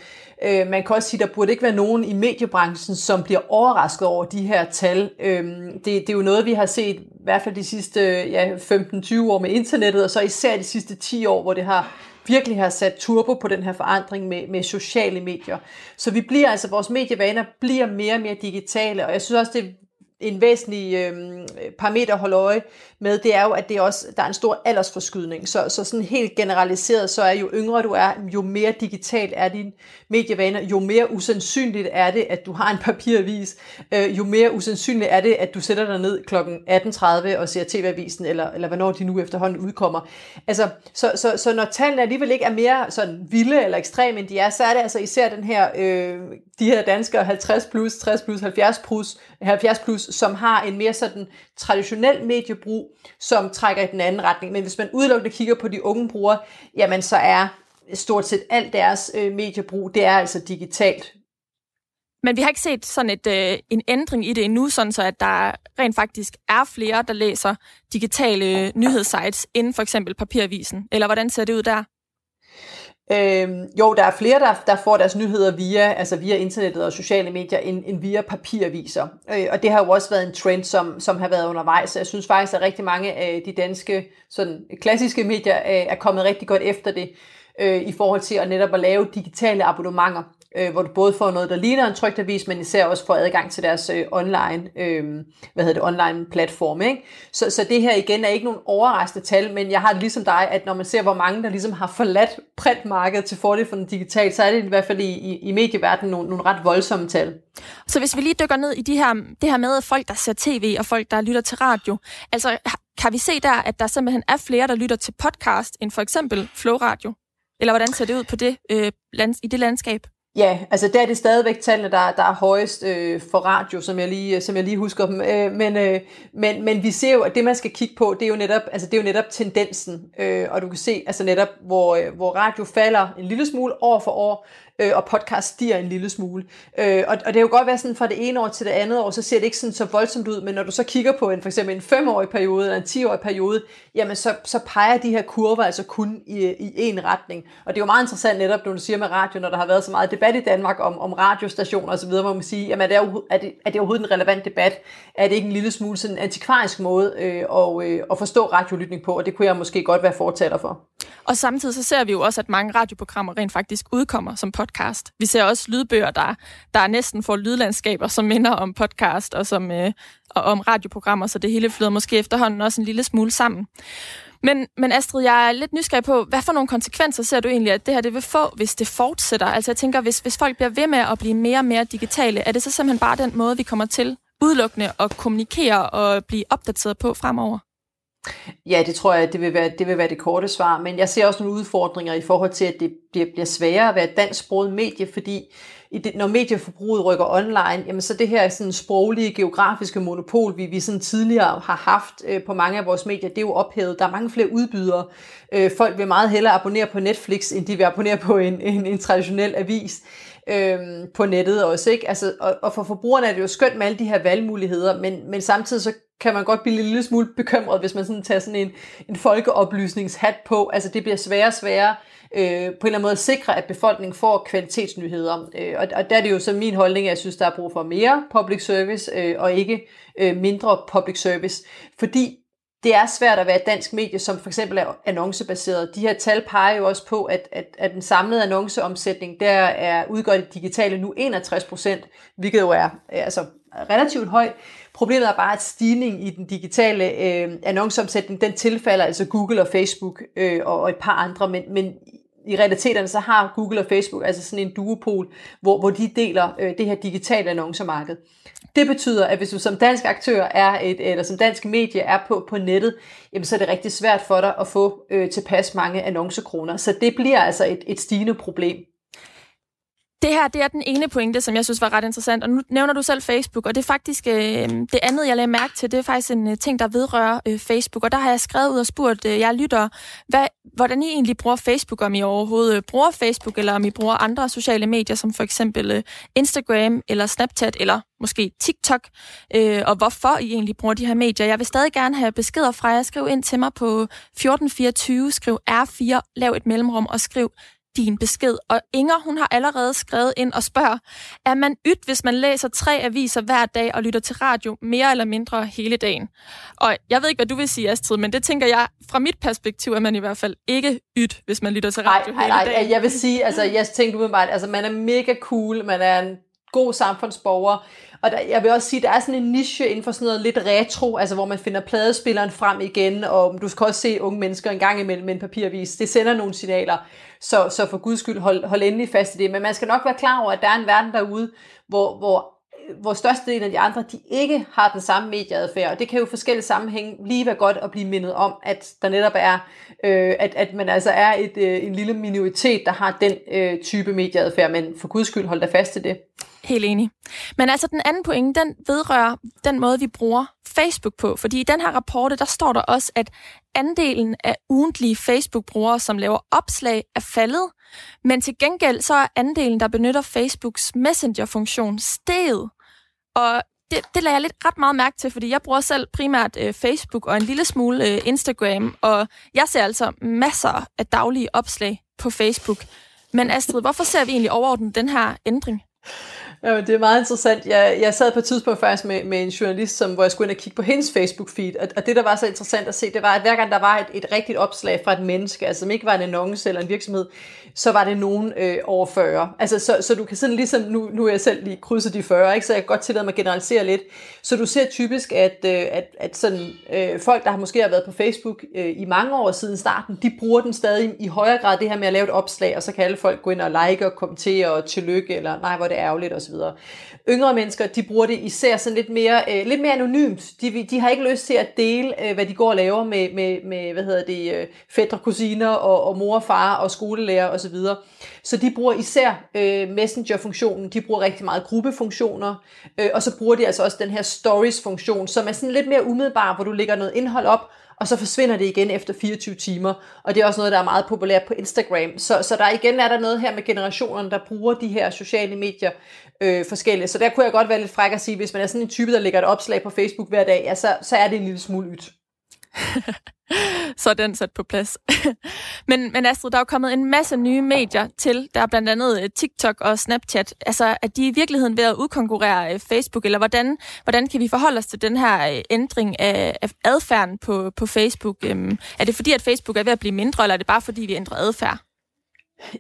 øh, man kan også sige, at der burde ikke være nogen i mediebranchen, som bliver overrasket over de her tal. Øh, det, det er jo noget, vi har set i hvert fald de sidste ja, 15-20 år med internettet, og så især de sidste 10 år, hvor det har virkelig har sat turbo på den her forandring med, med sociale medier. Så vi bliver altså, vores medievaner bliver mere og mere digitale, og jeg synes også, det er en væsentlig øh, parameter at holde øje med, det er jo, at det også, der er en stor aldersforskydning. Så, så sådan helt generaliseret, så er jo yngre du er, jo mere digital er din medievaner, jo mere usandsynligt er det, at du har en papiravis, øh, jo mere usandsynligt er det, at du sætter dig ned kl. 18.30 og ser TV-avisen, eller, eller hvornår de nu efterhånden udkommer. Altså, så, så, så når tallene alligevel ikke er mere sådan vilde eller ekstreme, end de er, så er det altså især den her, øh, de her danskere 50 plus, 60 plus, 70 plus, 70 plus, som har en mere sådan traditionel mediebrug, som trækker i den anden retning. Men hvis man udelukkende kigger på de unge brugere, jamen så er stort set alt deres øh, mediebrug, det er altså digitalt. Men vi har ikke set sådan et, øh, en ændring i det endnu, sådan så at der rent faktisk er flere, der læser digitale øh, nyhedssites end for eksempel papiravisen. Eller hvordan ser det ud der? Øhm, jo, der er flere, der, der får deres nyheder via, altså via internettet og sociale medier, end, end via papiraviser. Øh, og det har jo også været en trend, som, som har været undervejs. Så jeg synes faktisk, at rigtig mange af de danske sådan, klassiske medier er, er kommet rigtig godt efter det. øh, i forhold til at netop at lave digitale abonnementer øh, hvor du både får noget, der ligner en trygt avis, men især også får adgang til deres øh, online, øh, hvad hedder det, online platform. Ikke? Så, så det her igen er ikke nogen overraskende tal, men jeg har det ligesom dig, at når man ser, hvor mange der ligesom har forladt printmarkedet til fordel for den digitale, så er det i hvert fald i, i, i medieverdenen nogle, nogle ret voldsomme tal. Så hvis vi lige dykker ned i de her, det her med folk, der ser tv og folk, der lytter til radio, altså kan vi se der, at der simpelthen er flere, der lytter til podcast, end for eksempel Flow Radio? Eller hvordan ser det ud på det, øh, lands, i det landskab? Ja, altså der er det stadigvæk tallene, der, der er højest øh, for radio, som jeg lige, som jeg lige husker dem. Øh, men, øh, men, men vi ser jo, at det man skal kigge på, det er jo netop, altså, det er jo netop tendensen. Øh, og du kan se altså netop, hvor, øh, hvor radio falder en lille smule år for år, øh, og podcast stiger en lille smule. Øh, og, og det kan jo godt være sådan fra det ene år til det andet år, så ser det ikke sådan så voldsomt ud, men når du så kigger på en, for eksempel en femårig periode eller en 10-årig periode, jamen så, så peger de her kurver altså kun i, i en retning. Og det er jo meget interessant netop, når du siger med radio, når der har været så meget debat i Danmark om, om radiostationer osv., hvor man siger, jamen er det, er, det, er det overhovedet en relevant debat? Er det ikke en lille smule sådan en antikvarisk måde øh, og, øh, at forstå radiolytning på? Og det kunne jeg måske godt være fortaler for. Og samtidig så ser vi jo også, at mange radioprogrammer rent faktisk udkommer som podcast. Vi ser også lydbøger, der, der næsten får lydlandskaber, som minder om podcast og, som, øh, og om radioprogrammer, så det hele flyder måske efterhånden også en lille smule sammen. Men, men Astrid, jeg er lidt nysgerrig på, hvad for nogle konsekvenser ser du egentlig, at det her det vil få, hvis det fortsætter? Altså jeg tænker, hvis, hvis folk bliver ved med at blive mere og mere digitale, er det så simpelthen bare den måde, vi kommer til udelukkende at kommunikere og blive opdateret på fremover? Ja, det tror jeg, det vil, være, det vil være det korte svar, men jeg ser også nogle udfordringer i forhold til, at det bliver, bliver sværere at være dansksproget medie, fordi i det, når medieforbruget rykker online, jamen så det her sådan sproglige, geografiske monopol, vi, vi sådan tidligere har haft øh, på mange af vores medier, det er jo ophævet. Der er mange flere udbydere. Øh, folk vil meget hellere abonnere på Netflix, end de vil abonnere på en, en, en traditionel avis øh, på nettet også. Ikke? Altså, og, og for forbrugerne er det jo skønt med alle de her valgmuligheder, men, men samtidig så kan man godt blive en lille smule bekymret, hvis man sådan tager sådan en, en folkeoplysningshat på. Altså det bliver sværere og sværere øh, på en eller anden måde at sikre, at befolkningen får kvalitetsnyheder. Øh, og, og der er det jo så min holdning, at jeg synes, der er brug for mere public service, øh, og ikke øh, mindre public service. Fordi det er svært at være et dansk medie, som for eksempel er annoncebaseret. De her tal peger jo også på, at, at, at den samlede annonceomsætning, der er udgør det digitale nu 61 procent, hvilket jo er altså, relativt højt. Problemet er bare, at stigning i den digitale øh, annonceomsætning, den tilfalder altså Google og Facebook øh, og, og et par andre, men, men i realiteterne så har Google og Facebook altså sådan en duopol, hvor, hvor de deler øh, det her digitale annoncemarked. Det betyder, at hvis du som dansk aktør er et, eller som dansk medie er på, på nettet, jamen så er det rigtig svært for dig at få øh, tilpas mange annoncekroner. Så det bliver altså et, et stigende problem. Det her, det er den ene pointe, som jeg synes var ret interessant. Og nu nævner du selv Facebook, og det er faktisk øh, det andet, jeg lagde mærke til, det er faktisk en øh, ting, der vedrører øh, Facebook. Og der har jeg skrevet ud og spurgt øh, jeg lytter, hvad, hvordan I egentlig bruger Facebook, om I overhovedet øh, bruger Facebook, eller om I bruger andre sociale medier, som for eksempel øh, Instagram, eller Snapchat, eller måske TikTok, øh, og hvorfor I egentlig bruger de her medier. Jeg vil stadig gerne have beskeder fra jer. Skriv ind til mig på 1424, skriv R4, lav et mellemrum og skriv din besked. Og Inger, hun har allerede skrevet ind og spørger, er man ydt, hvis man læser tre aviser hver dag og lytter til radio mere eller mindre hele dagen? Og jeg ved ikke, hvad du vil sige, Astrid, men det tænker jeg, fra mit perspektiv, er man i hvert fald ikke ydt, hvis man lytter til radio ej, hele ej, dagen. Ej, jeg vil sige, altså jeg tænkte umiddelbart, altså man er mega cool, man er en god samfundsborger, og der, jeg vil også sige, der er sådan en niche inden for sådan noget lidt retro, altså hvor man finder pladespilleren frem igen, og du skal også se unge mennesker en gang imellem med en papirvis. Det sender nogle signaler. Så, så for guds skyld, hold, hold endelig fast i det. Men man skal nok være klar over, at der er en verden derude, hvor, hvor hvor størstedelen af de andre, de ikke har den samme medieadfærd. Og det kan jo i forskellige sammenhænge lige være godt at blive mindet om, at der netop er, øh, at, at man altså er et, øh, en lille minoritet, der har den øh, type medieadfærd. Men for guds skyld, hold da fast til det. Helt enig. Men altså den anden pointe, den vedrører den måde, vi bruger Facebook på. Fordi i den her rapport, der står der også, at andelen af ugentlige Facebook-brugere, som laver opslag, er faldet. Men til gengæld så er andelen, der benytter Facebooks Messenger-funktion, steget. Og det, det lader jeg lidt ret meget mærke til, fordi jeg bruger selv primært øh, Facebook og en lille smule øh, Instagram, og jeg ser altså masser af daglige opslag på Facebook. Men Astrid, hvorfor ser vi egentlig overordnet den her ændring? Ja, det er meget interessant. Jeg, jeg sad på et tidspunkt faktisk med, med en journalist, som, hvor jeg skulle ind og kigge på hendes Facebook-feed, og, og det, der var så interessant at se, det var, at hver gang der var et, et rigtigt opslag fra et menneske, altså som ikke var en annonce eller en virksomhed, så var det nogen øh, over 40. Altså, så, så du kan sådan ligesom, nu, nu er jeg selv lige krydset de 40, ikke? så jeg kan godt tillade mig at generalisere lidt. Så du ser typisk, at, øh, at, at sådan, øh, folk, der har måske har været på Facebook øh, i mange år siden starten, de bruger den stadig i højere grad det her med at lave et opslag, og så kan alle folk gå ind og like og kommentere og tillykke, eller nej, hvor det er ærgerligt osv. Yngre mennesker, de bruger det især sådan lidt mere, øh, lidt mere anonymt. De, de har ikke lyst til at dele, øh, hvad de går og laver med, med, med hvad hedder det, øh, fædre, kusiner og, og mor og far og skolelærer osv. Så, så de bruger især øh, messenger-funktionen, de bruger rigtig meget gruppefunktioner, øh, og så bruger de altså også den her stories-funktion, som er sådan lidt mere umiddelbar, hvor du lægger noget indhold op, og så forsvinder det igen efter 24 timer. Og det er også noget, der er meget populært på Instagram. Så, så der igen er der noget her med generationerne, der bruger de her sociale medier øh, forskellige. Så der kunne jeg godt være lidt fræk at sige, hvis man er sådan en type, der lægger et opslag på Facebook hver dag, ja, så, så er det en lille smule ydt. så er den sat på plads. men, men Astrid, der er jo kommet en masse nye medier til. Der er blandt andet øh, TikTok og Snapchat. Altså, er de i virkeligheden ved at udkonkurrere øh, Facebook, eller hvordan, hvordan kan vi forholde os til den her øh, ændring af, af adfærden på, på Facebook? Øhm, er det fordi, at Facebook er ved at blive mindre, eller er det bare fordi, vi ændrer adfærd?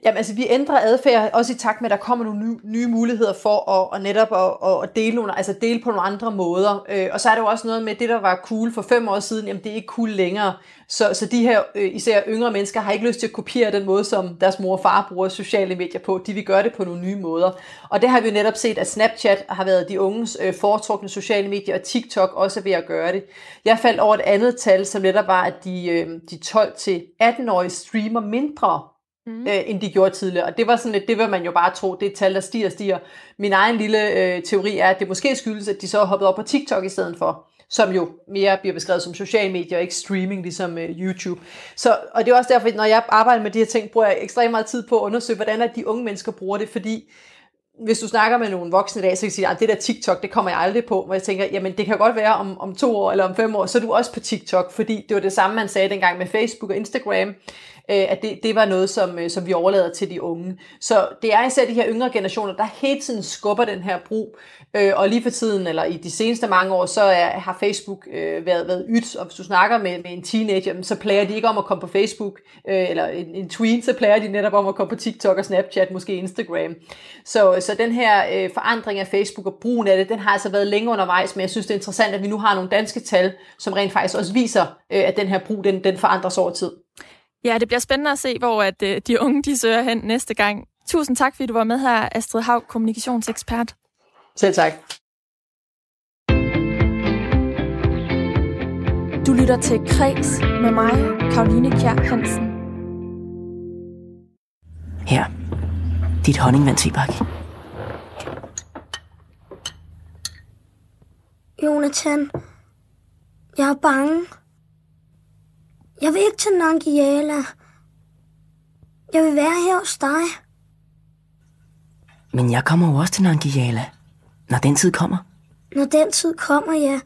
Jamen altså, vi ændrer adfærd også i takt med, at der kommer nogle nye, nye muligheder for at, at netop at, at dele, nogle, altså dele på nogle andre måder. Øh, og så er der jo også noget med, det der var cool for fem år siden, jamen det er ikke cool længere. Så, så de her øh, især yngre mennesker har ikke lyst til at kopiere den måde, som deres mor og far bruger sociale medier på. De vil gøre det på nogle nye måder. Og det har vi jo netop set, at Snapchat har været de unges øh, foretrukne sociale medier, og TikTok også er ved at gøre det. Jeg faldt over et andet tal, som netop var, at de, øh, de 12-18-årige streamer mindre mm. øh, end de gjorde tidligere. Og det var sådan lidt, det vil man jo bare tro, det er et tal, der stiger og stiger. Min egen lille øh, teori er, at det måske skyldes, at de så har hoppet op på TikTok i stedet for som jo mere bliver beskrevet som social medier, og ikke streaming, ligesom øh, YouTube. Så, og det er også derfor, når jeg arbejder med de her ting, bruger jeg ekstremt meget tid på at undersøge, hvordan er de unge mennesker bruger det, fordi hvis du snakker med nogle voksne i dag, så kan de sige, at det der TikTok, det kommer jeg aldrig på. Hvor jeg tænker, jamen det kan godt være om, om to år eller om fem år, så er du også på TikTok, fordi det var det samme, man sagde dengang med Facebook og Instagram. Øh, at det, det var noget, som, øh, som vi overlader til de unge. Så det er især de her yngre generationer, der hele tiden skubber den her brug. Øh, og lige for tiden, eller i de seneste mange år, så er, har Facebook øh, været, været ydt, og hvis du snakker med, med en teenager, så plager de ikke om at komme på Facebook, øh, eller en, en tween, så plager de netop om at komme på TikTok og Snapchat, måske Instagram. Så, så den her øh, forandring af Facebook og brugen af det, den har altså været længe undervejs, men jeg synes, det er interessant, at vi nu har nogle danske tal, som rent faktisk også viser, at den her brug, den, den forandres over tid. Ja, det bliver spændende at se, hvor at, øh, de unge de søger hen næste gang. Tusind tak, fordi du var med her, Astrid Hav, kommunikationsekspert. Selv tak. Du lytter til Kres med mig, Karoline Kjær Hansen. Her. Dit honningvand, Tibak. Jonathan, jeg er bange. Jeg vil ikke til Nangiala. Jeg vil være her hos dig. Men jeg kommer jo også til Nangiala, når den tid kommer. Når den tid kommer, ja.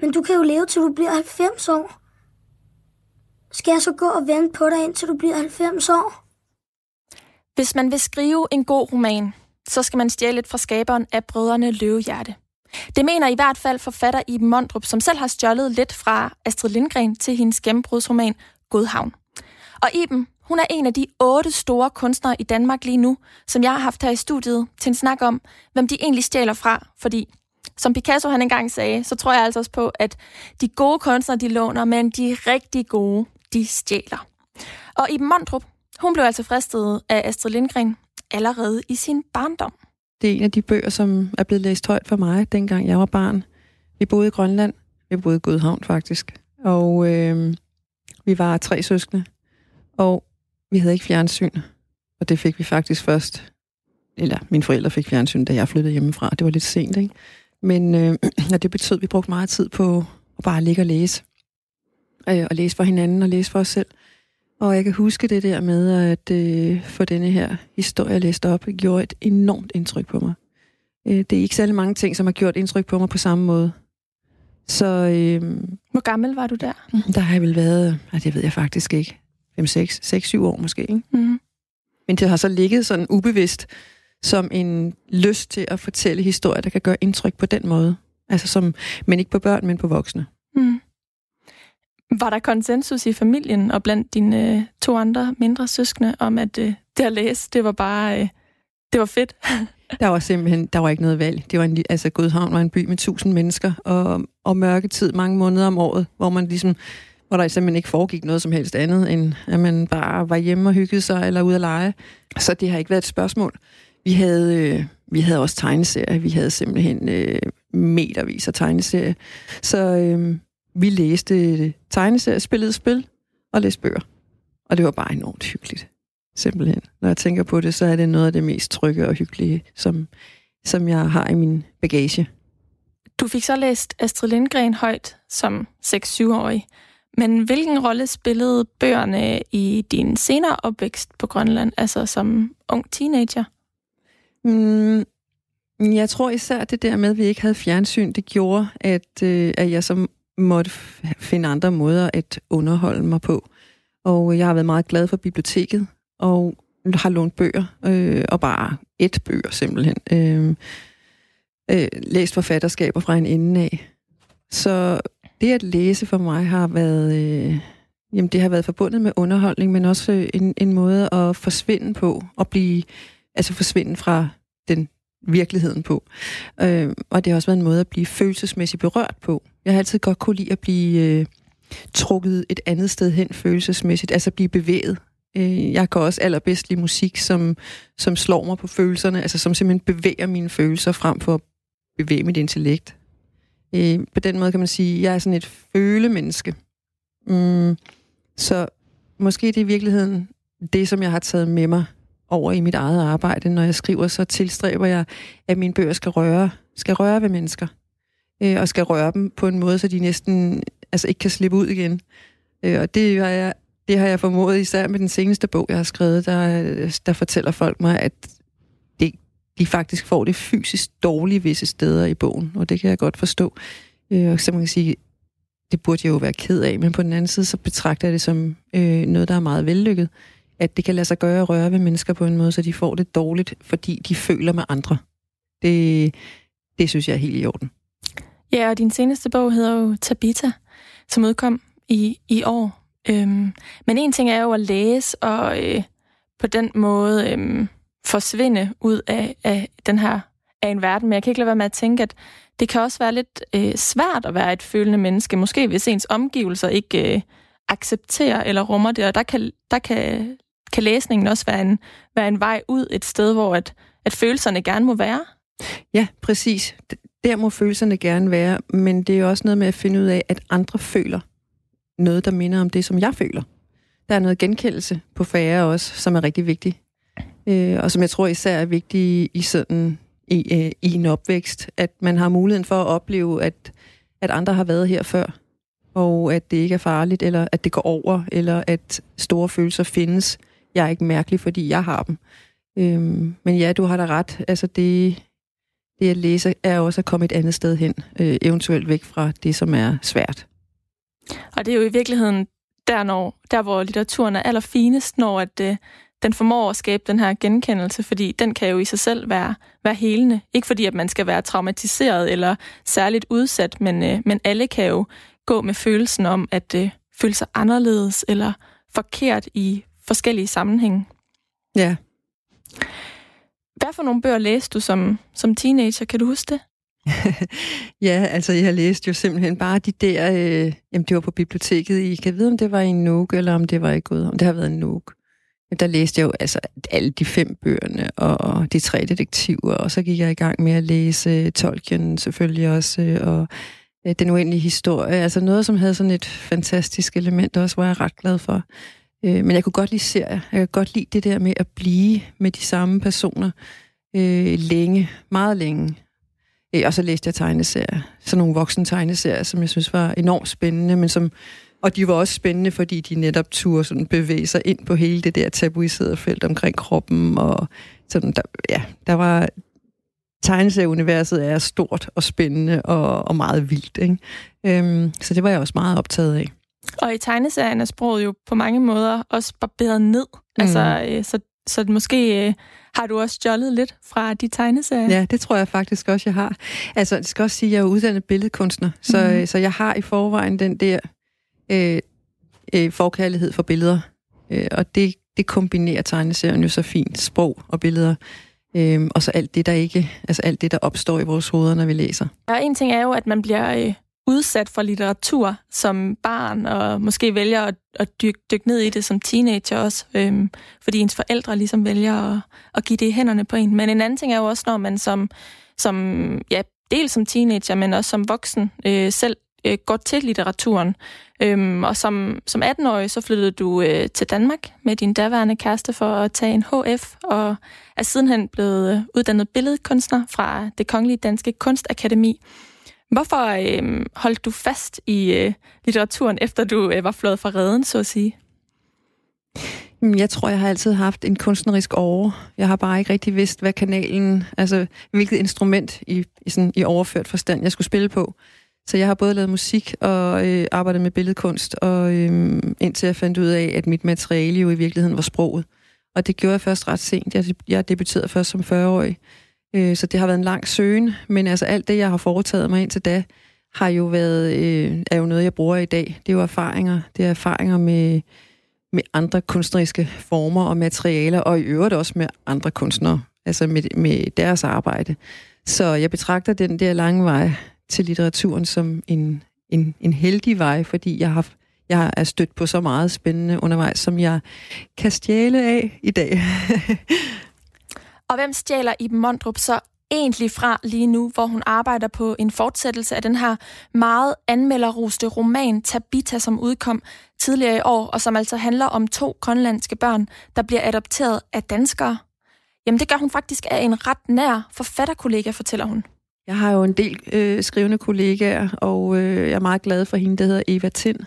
Men du kan jo leve til du bliver 90 år. Skal jeg så gå og vente på dig indtil du bliver 90 år? Hvis man vil skrive en god roman, så skal man stjæle lidt fra skaberen af Brødrene Løvehjerte. Det mener i hvert fald forfatter Iben Mondrup, som selv har stjålet lidt fra Astrid Lindgren til hendes gennembrudsroman Godhavn. Og Iben, hun er en af de otte store kunstnere i Danmark lige nu, som jeg har haft her i studiet til en snak om, hvem de egentlig stjæler fra. Fordi, som Picasso han engang sagde, så tror jeg altså også på, at de gode kunstnere, de låner, men de rigtig gode, de stjæler. Og Iben Mondrup, hun blev altså fristet af Astrid Lindgren allerede i sin barndom. Det er en af de bøger, som er blevet læst højt for mig, dengang jeg var barn. Vi boede i Grønland. Vi boede i Godhavn, faktisk. Og øh, vi var tre søskende. Og vi havde ikke fjernsyn. Og det fik vi faktisk først. Eller mine forældre fik fjernsyn, da jeg flyttede hjemmefra. Det var lidt sent, ikke? Men øh, det betød, at vi brugte meget tid på at bare ligge og læse. Øh, og læse for hinanden og læse for os selv. Og jeg kan huske det der med, at øh, for denne her historie, jeg læste op, gjorde et enormt indtryk på mig. Øh, det er ikke særlig mange ting, som har gjort indtryk på mig på samme måde. Så, øh, Hvor gammel var du der? Der har jeg vel været, altså, det ved jeg faktisk ikke, 5, 6, 6 7 år måske. Ikke? Mm. Men det har så ligget sådan ubevidst, som en lyst til at fortælle historier, der kan gøre indtryk på den måde. Altså som, men ikke på børn, men på voksne. Mm. Var der konsensus i familien og blandt dine øh, to andre mindre søskende om, at øh, det at læse, det var bare, øh, det var fedt? der var simpelthen, der var ikke noget valg. Det var en, altså Godhavn var en by med tusind mennesker, og, og mørketid mange måneder om året, hvor man ligesom, hvor der simpelthen ikke foregik noget som helst andet, end at man bare var hjemme og hyggede sig, eller ude at lege. Så det har ikke været et spørgsmål. Vi havde, øh, vi havde også tegneserier. Vi havde simpelthen øh, metervis af tegneserier. Så øh, vi læste øh, tegneserier, spillede spil og læste bøger. Og det var bare enormt hyggeligt. Simpelthen. Når jeg tænker på det, så er det noget af det mest trygge og hyggelige, som, som jeg har i min bagage. Du fik så læst Astrid Lindgren højt som 6-7-årig. Men hvilken rolle spillede bøgerne i din senere opvækst på Grønland, altså som ung teenager? Mm, jeg tror især det der med, at vi ikke havde fjernsyn, det gjorde, at, øh, at jeg så måtte finde andre måder at underholde mig på. Og jeg har været meget glad for biblioteket, og har lånt bøger, øh, og bare et bøger simpelthen. Øh, øh, læst forfatterskaber fra en ende af. Så det at læse for mig har været, øh, jamen det har været forbundet med underholdning, men også øh, en, en måde at forsvinde på, og blive, altså forsvinde fra den virkeligheden på. Øh, og det har også været en måde at blive følelsesmæssigt berørt på. Jeg har altid godt kunne lide at blive øh, trukket et andet sted hen følelsesmæssigt, altså blive bevæget. Øh, jeg kan også allerbedst lide musik, som, som slår mig på følelserne, altså som simpelthen bevæger mine følelser frem for at bevæge mit intellekt. Øh, på den måde kan man sige, at jeg er sådan et følemenneske. Mm, så måske det er i virkeligheden det, som jeg har taget med mig over i mit eget arbejde. Når jeg skriver, så tilstræber jeg, at mine bøger skal røre, skal røre ved mennesker. Øh, og skal røre dem på en måde, så de næsten altså ikke kan slippe ud igen. Øh, og det har jeg det har jeg formået, især med den seneste bog, jeg har skrevet, der, der fortæller folk mig, at de faktisk får det fysisk dårligt visse steder i bogen, og det kan jeg godt forstå. Øh, så man kan sige, det burde jeg jo være ked af, men på den anden side, så betragter jeg det som øh, noget, der er meget vellykket at det kan lade sig gøre at røre ved mennesker på en måde, så de får det dårligt, fordi de føler med andre. Det, det synes jeg er helt i orden. Ja, og din seneste bog hedder jo Tabita, som udkom i, i år. Øhm, men en ting er jo at læse og øh, på den måde øh, forsvinde ud af, af den her af en verden, men jeg kan ikke lade være med at tænke, at det kan også være lidt øh, svært at være et følende menneske, måske hvis ens omgivelser ikke øh, accepterer eller rummer det, og der kan, der kan kan læsningen også være en, være en vej ud et sted, hvor at, at følelserne gerne må være? Ja, præcis. Der må følelserne gerne være, men det er også noget med at finde ud af, at andre føler noget, der minder om det, som jeg føler. Der er noget genkendelse på færre også, som er rigtig vigtigt. Øh, og som jeg tror især er vigtigt i sådan i, øh, i en opvækst, at man har muligheden for at opleve, at, at andre har været her før, og at det ikke er farligt, eller at det går over, eller at store følelser findes, jeg er ikke mærkelig, fordi jeg har dem. Øhm, men ja, du har da ret. Altså det, det at læse er også at komme et andet sted hen, øh, eventuelt væk fra det, som er svært. Og det er jo i virkeligheden der, når, der hvor litteraturen er allerfinest, når at, øh, den formår at skabe den her genkendelse, fordi den kan jo i sig selv være, være helende. Ikke fordi, at man skal være traumatiseret eller særligt udsat, men, øh, men alle kan jo gå med følelsen om at øh, føle sig anderledes eller forkert i forskellige sammenhænge. Ja. Hvad for nogle bøger læste du som, som teenager? Kan du huske det? ja, altså jeg læste jo simpelthen bare de der, øh, jamen det var på biblioteket i, kan jeg vide, om det var i Nuuk, eller om det var i Gud, om det har været i Nuuk. Der læste jeg jo altså alle de fem bøgerne, og de tre detektiver, og så gik jeg i gang med at læse Tolkien selvfølgelig også, og øh, Den uendelige historie, altså noget, som havde sådan et fantastisk element også, var jeg ret glad for. Øh, men jeg kunne godt lide serier. Jeg kan godt lide det der med at blive med de samme personer øh, længe, meget længe. Øh, og så læste jeg tegneserier. Sådan nogle voksne tegneserier, som jeg synes var enormt spændende, men som og de var også spændende, fordi de netop turde sådan bevæge sig ind på hele det der tabuiserede felt omkring kroppen. Og sådan, der, ja, der var... Tegneserieuniverset er stort og spændende og, og meget vildt. Ikke? Øhm, så det var jeg også meget optaget af. Og i tegneserien er sproget jo på mange måder også barberet ned. Mm. Altså, øh, så Så måske øh, har du også stjålet lidt fra de tegneserier? Ja, det tror jeg faktisk også, jeg har. Altså, det skal også sige, at jeg er uddannet billedkunstner, så, mm. så jeg har i forvejen den der øh, øh, forkærlighed for billeder. Øh, og det, det kombinerer tegneserien jo så fint, sprog og billeder. Øhm, og så alt det, der ikke, altså alt det, der opstår i vores hoveder, når vi læser. Ja, en ting er jo, at man bliver øh, udsat for litteratur som barn, og måske vælger at, at dykke, dyk ned i det som teenager også, øhm, fordi ens forældre ligesom vælger at, at give det i hænderne på en. Men en anden ting er jo også, når man som, som ja, dels som teenager, men også som voksen, øh, selv øh, godt til litteraturen. Øhm, og som, som 18-årig, så flyttede du øh, til Danmark med din daværende kæreste for at tage en HF, og er sidenhen blevet øh, uddannet billedkunstner fra det Kongelige Danske Kunstakademi. Hvorfor øh, holdt du fast i øh, litteraturen, efter du øh, var flået fra redden, så at sige? Jeg tror, jeg har altid haft en kunstnerisk over. Jeg har bare ikke rigtig vidst, hvad kanalen, altså hvilket instrument i, i, sådan, i overført forstand, jeg skulle spille på. Så jeg har både lavet musik og øh, arbejdet med billedkunst, og øh, indtil jeg fandt ud af, at mit materiale jo i virkeligheden var sproget. Og det gjorde jeg først ret sent. Jeg, jeg debuterede først som 40-årig. Øh, så det har været en lang søgen, men altså alt det, jeg har foretaget mig indtil da, har jo været, øh, er jo noget, jeg bruger i dag. Det er jo erfaringer. Det er erfaringer med, med andre kunstneriske former og materialer, og i øvrigt også med andre kunstnere, altså med, med deres arbejde. Så jeg betragter den der lange vej til litteraturen som en, en, en heldig vej, fordi jeg har jeg er stødt på så meget spændende undervejs, som jeg kan stjæle af i dag. Og hvem stjæler Iben Mondrup så egentlig fra lige nu, hvor hun arbejder på en fortsættelse af den her meget anmelderroste roman Tabita, som udkom tidligere i år, og som altså handler om to grønlandske børn, der bliver adopteret af danskere? Jamen det gør hun faktisk af en ret nær forfatterkollega, fortæller hun. Jeg har jo en del øh, skrivende kollegaer, og øh, jeg er meget glad for hende, der hedder Eva Tind,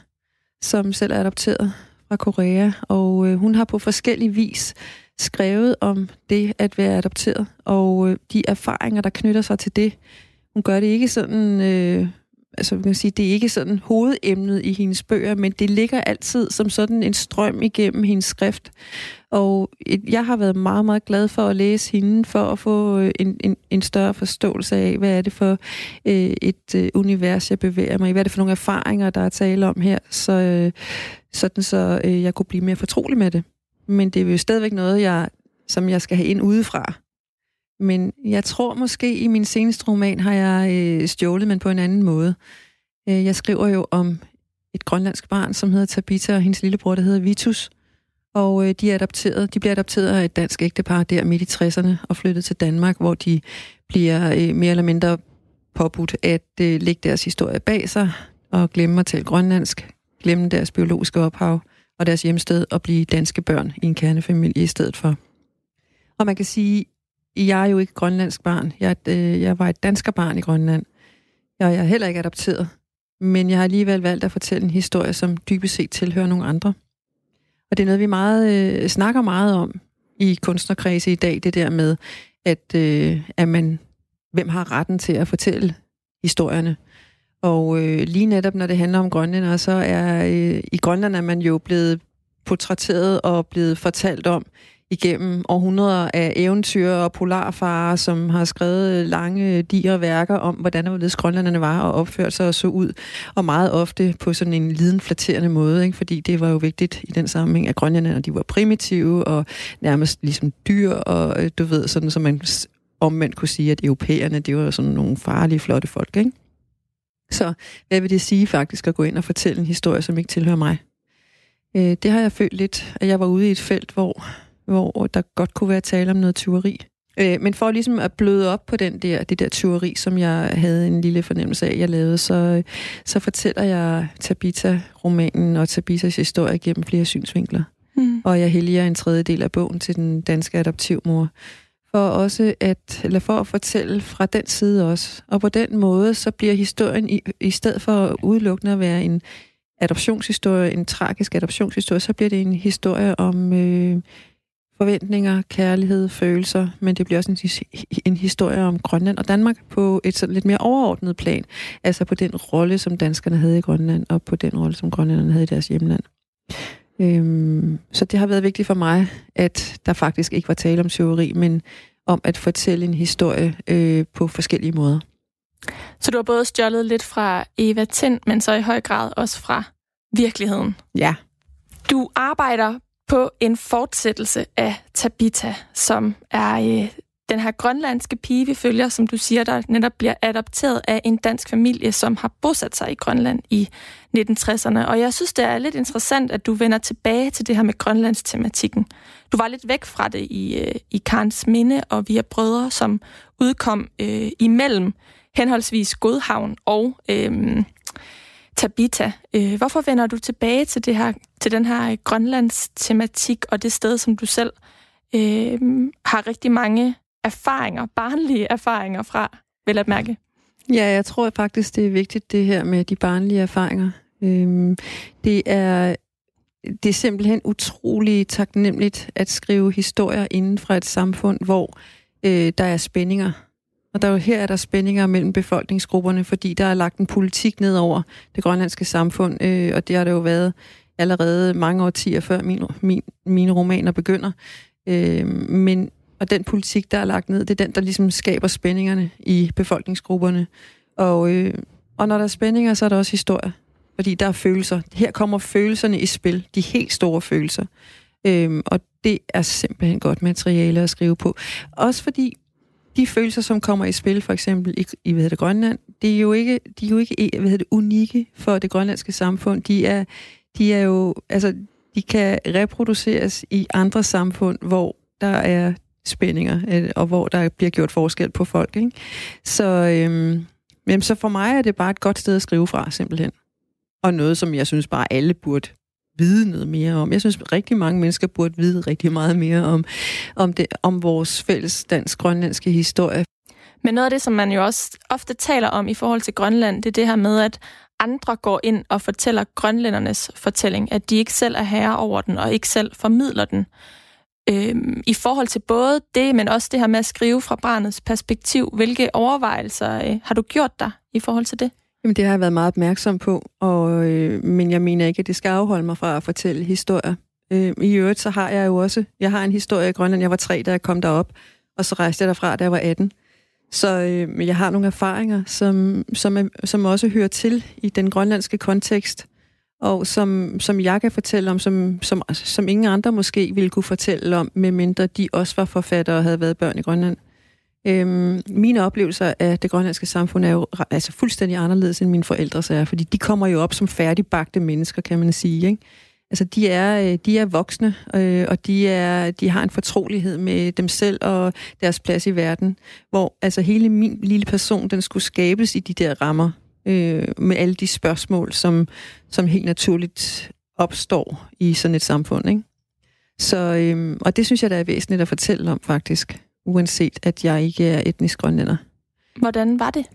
som selv er adopteret fra Korea, og øh, hun har på forskellig vis skrevet om det at være adopteret, og øh, de erfaringer, der knytter sig til det. Hun gør det ikke sådan, øh, altså man kan sige, det er ikke sådan hovedemnet i hendes bøger, men det ligger altid som sådan en strøm igennem hendes skrift. Og jeg har været meget, meget glad for at læse hende, for at få øh, en, en, en større forståelse af, hvad er det for øh, et øh, univers, jeg bevæger mig i, hvad er det for nogle erfaringer, der er tale om her, så, øh, sådan så øh, jeg kunne blive mere fortrolig med det men det er jo stadigvæk noget, jeg, som jeg skal have ind udefra. Men jeg tror måske, i min seneste roman har jeg øh, stjålet, men på en anden måde. Øh, jeg skriver jo om et grønlandsk barn, som hedder Tabita, og hendes lillebror, der hedder Vitus. Og øh, de, er adopteret, de bliver adopteret af et dansk ægtepar der midt i 60'erne og flyttet til Danmark, hvor de bliver øh, mere eller mindre påbudt at øh, lægge deres historie bag sig og glemme at tale grønlandsk, glemme deres biologiske ophav og deres hjemsted og blive danske børn i en kernefamilie i stedet for. Og man kan sige, jeg er jo ikke grønlandsk barn. Jeg, øh, jeg var et dansker barn i Grønland. Jeg er heller ikke adopteret. Men jeg har alligevel valgt at fortælle en historie, som dybest set tilhører nogle andre. Og det er noget, vi meget øh, snakker meget om i kunstnerkredse i dag, det der med, at, øh, at man, hvem har retten til at fortælle historierne. Og øh, lige netop, når det handler om Grønland, så er øh, i Grønland er man jo blevet portrætteret og blevet fortalt om igennem århundreder af eventyr og polarfarer, som har skrevet lange digre værker om, hvordan og grønlanderne var og opførte sig og så ud, og meget ofte på sådan en lidenflatterende måde, ikke? fordi det var jo vigtigt i den sammenhæng, at grønlænderne de var primitive og nærmest ligesom dyr, og øh, du ved, sådan som man omvendt kunne sige, at europæerne, det var sådan nogle farlige, flotte folk, ikke? Så hvad vil det sige faktisk at gå ind og fortælle en historie, som ikke tilhører mig? Øh, det har jeg følt lidt, at jeg var ude i et felt, hvor, hvor der godt kunne være tale om noget tyveri. Øh, men for ligesom at bløde op på den der, det der tyveri, som jeg havde en lille fornemmelse af, jeg lavede, så, så fortæller jeg Tabita-romanen og Tabitas historie gennem flere synsvinkler. Mm. Og jeg helliger en tredjedel af bogen til den danske adoptivmor, for også at, eller for at fortælle fra den side også. Og på den måde, så bliver historien, i, i stedet for udelukkende at være en adoptionshistorie, en tragisk adoptionshistorie, så bliver det en historie om øh, forventninger, kærlighed, følelser, men det bliver også en, en historie om Grønland og Danmark på et sådan lidt mere overordnet plan. Altså på den rolle, som danskerne havde i Grønland, og på den rolle, som grønlænderne havde i deres hjemland. Øhm, så det har været vigtigt for mig, at der faktisk ikke var tale om tyveri, men om at fortælle en historie øh, på forskellige måder. Så du har både stjålet lidt fra Eva Tind, men så i høj grad også fra virkeligheden. Ja. Du arbejder på en fortsættelse af Tabita, som er øh, den her grønlandske pige, vi følger, som du siger, der netop bliver adopteret af en dansk familie, som har bosat sig i Grønland i 1960'erne. Og jeg synes, det er lidt interessant, at du vender tilbage til det her med grønlandstematikken. Du var lidt væk fra det i, øh, i Karns Minde og Via Brødre, som udkom øh, imellem henholdsvis Godhavn og øh, Tabita. Øh, hvorfor vender du tilbage til, det her, til den her øh, Grønlands tematik og det sted, som du selv øh, har rigtig mange erfaringer, barnlige erfaringer fra, vil at mærke? Ja, jeg tror faktisk, det er vigtigt, det her med de barnlige erfaringer. Øhm, det er det er simpelthen utrolig taknemmeligt at skrive historier inden fra et samfund, hvor øh, der er spændinger. Og der er her er der spændinger mellem befolkningsgrupperne, fordi der er lagt en politik ned over det grønlandske samfund, øh, og det har det jo været allerede mange årtier før min, min, mine romaner begynder. Øh, men og den politik, der er lagt ned, det er den, der ligesom skaber spændingerne i befolkningsgrupperne. Og, øh, og når der er spændinger, så er der også historie. Fordi der er følelser. Her kommer følelserne i spil. De helt store følelser. Øhm, og det er simpelthen godt materiale at skrive på. Også fordi de følelser, som kommer i spil, for eksempel i, i hvad det, Grønland, det er jo ikke, de er jo ikke hvad det, unikke for det grønlandske samfund. De er, de er jo, altså, de kan reproduceres i andre samfund, hvor der er spændinger, øh, og hvor der bliver gjort forskel på folk. Ikke? Så, øhm, jamen, så for mig er det bare et godt sted at skrive fra, simpelthen. Og noget, som jeg synes bare alle burde vide noget mere om. Jeg synes, rigtig mange mennesker burde vide rigtig meget mere om, om, det, om vores fælles dansk-grønlandske historie. Men noget af det, som man jo også ofte taler om i forhold til Grønland, det er det her med, at andre går ind og fortæller grønlændernes fortælling, at de ikke selv er herre over den, og ikke selv formidler den. Øhm, I forhold til både det, men også det her med at skrive fra barnets perspektiv, hvilke overvejelser øh, har du gjort dig i forhold til det? Jamen, det har jeg været meget opmærksom på, og, øh, men jeg mener ikke, at det skal afholde mig fra at fortælle historier. Øh, I øvrigt, så har jeg jo også, jeg har en historie i Grønland. Jeg var tre, da jeg kom derop, og så rejste jeg derfra, da jeg var 18. Så øh, jeg har nogle erfaringer, som, som, er, som også hører til i den grønlandske kontekst, og som, som jeg kan fortælle om, som, som, som ingen andre måske ville kunne fortælle om, medmindre de også var forfattere og havde været børn i Grønland. Øhm, mine oplevelser af det grønlandske samfund er jo altså fuldstændig anderledes end mine forældres er, fordi de kommer jo op som færdigbagte mennesker, kan man sige. Ikke? Altså, de er, øh, de er voksne, øh, og de, er, de har en fortrolighed med dem selv og deres plads i verden, hvor altså hele min lille person, den skulle skabes i de der rammer, øh, med alle de spørgsmål, som, som helt naturligt opstår i sådan et samfund. Ikke? Så, øh, og det synes jeg, der er væsentligt at fortælle om, faktisk uanset at jeg ikke er etnisk grønlænder. Hvordan var det?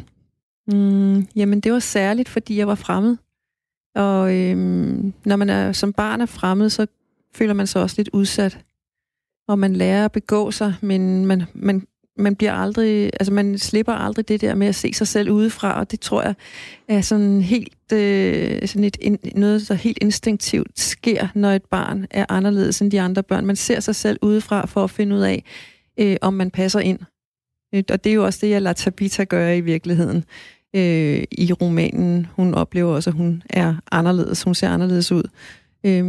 Mm, jamen, det var særligt, fordi jeg var fremmed. Og øhm, når man er som barn er fremmed, så føler man sig også lidt udsat. Og man lærer at begå sig, men man, man, man bliver aldrig, altså man slipper aldrig det der med at se sig selv udefra, og det tror jeg er sådan helt, øh, sådan et, noget, der helt instinktivt sker, når et barn er anderledes end de andre børn. Man ser sig selv udefra for at finde ud af, øh, om man passer ind. Øh, og det er jo også det, jeg lader Tabita gøre i virkeligheden. Øh, I romanen, hun oplever også, at hun er anderledes. Hun ser anderledes ud. Øh,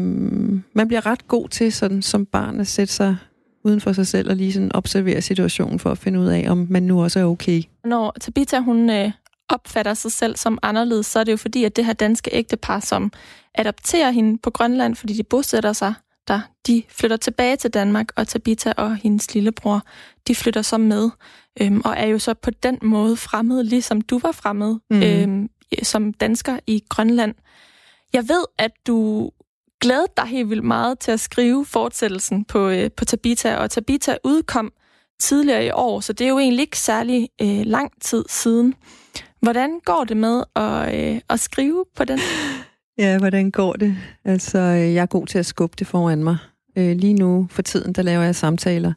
man bliver ret god til sådan som barn at sætte sig uden for sig selv og lige sådan observere situationen for at finde ud af, om man nu også er okay. Når Tabita, hun øh, opfatter sig selv som anderledes, så er det jo fordi, at det her danske ægtepar, som adopterer hende på Grønland, fordi de bosætter sig der, de flytter tilbage til Danmark, og Tabita og hendes lillebror, de flytter så med, øhm, og er jo så på den måde fremmed, ligesom du var fremmed mm. øhm, som dansker i Grønland. Jeg ved, at du glædede dig helt vildt meget til at skrive fortsættelsen på, øh, på Tabita, og Tabita udkom tidligere i år, så det er jo egentlig ikke særlig øh, lang tid siden. Hvordan går det med at, øh, at skrive på den? Ja, hvordan går det? Altså, øh, jeg er god til at skubbe det foran mig. Øh, lige nu, for tiden, der laver jeg samtaler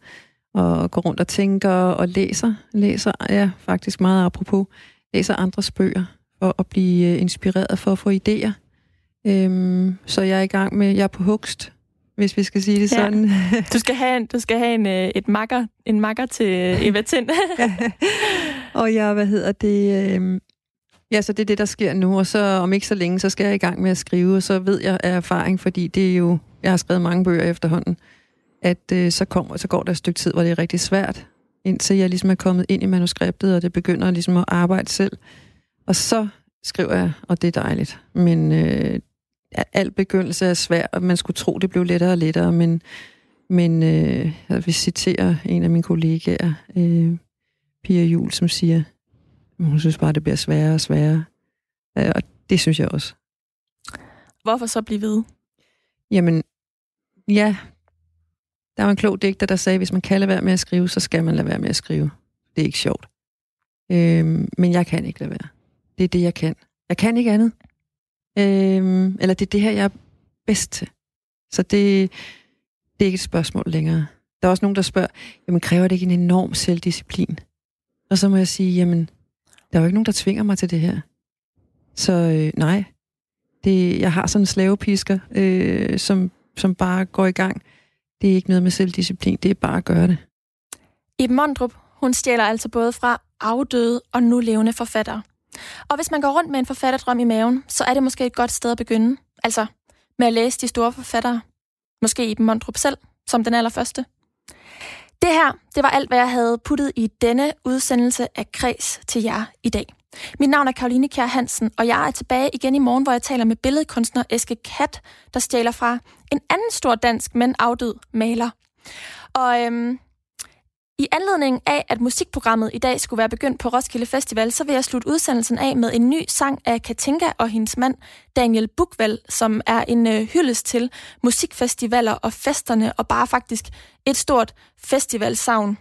og går rundt og tænker og læser. Læser, ja, faktisk meget apropos, læser andres bøger for at blive øh, inspireret for at få idéer. Øhm, så jeg er i gang med, jeg er på hugst, hvis vi skal sige det Ja. sådan. Du skal have, en, du skal have en, øh, et makker, en makker til øh, Eva Tind. og jeg, hvad hedder det, øhm, ja, så det er det, der sker nu, og så om ikke så længe, så skal jeg i gang med at skrive, og så ved jeg af erfaring, fordi det er jo, jeg har skrevet mange bøger efterhånden, at øh, så, kommer, så går der et stykke tid, hvor det er rigtig svært, indtil jeg ligesom er kommet ind i manuskriptet, og det begynder ligesom at arbejde selv. Og så skriver jeg, og det er dejligt. Men øh, al begyndelse er svært, og man skulle tro, det blev lettere og lettere, men, men øh, jeg vil citere en af mine kollegaer, øh, Pia Jul, som siger, hun synes bare, det bliver sværere og sværere. Øh, og det synes jeg også. Hvorfor så blive ved? Jamen, ja, der var en klog digter, der sagde, hvis man kan lade være med at skrive, så skal man lade være med at skrive. Det er ikke sjovt. Øhm, men jeg kan ikke lade være. Det er det, jeg kan. Jeg kan ikke andet. Øhm, eller det er det her, jeg er bedst til. Så det, det er ikke et spørgsmål længere. Der er også nogen, der spørger, jamen kræver det ikke en enorm selvdisciplin? Og så må jeg sige, jamen, der er jo ikke nogen, der tvinger mig til det her. Så øh, nej, det, jeg har sådan en slavepisker, øh, som, som bare går i gang. Det er ikke noget med selvdisciplin, det er bare at gøre det. Iben Mondrup, hun stjæler altså både fra afdøde og nu levende forfattere. Og hvis man går rundt med en forfatterdrøm i maven, så er det måske et godt sted at begynde. Altså med at læse de store forfattere. Måske Iben Mondrup selv, som den allerførste. Det her, det var alt, hvad jeg havde puttet i denne udsendelse af Kreds til jer i dag. Mit navn er Karoline Kjær Hansen, og jeg er tilbage igen i morgen, hvor jeg taler med billedkunstner Eske Kat, der stjæler fra en anden stor dansk, men afdød maler. Og øhm, i anledning af, at musikprogrammet i dag skulle være begyndt på Roskilde Festival, så vil jeg slutte udsendelsen af med en ny sang af Katinka og hendes mand Daniel Bukvald, som er en øh, hyldest til musikfestivaler og festerne, og bare faktisk et stort festivalsavn.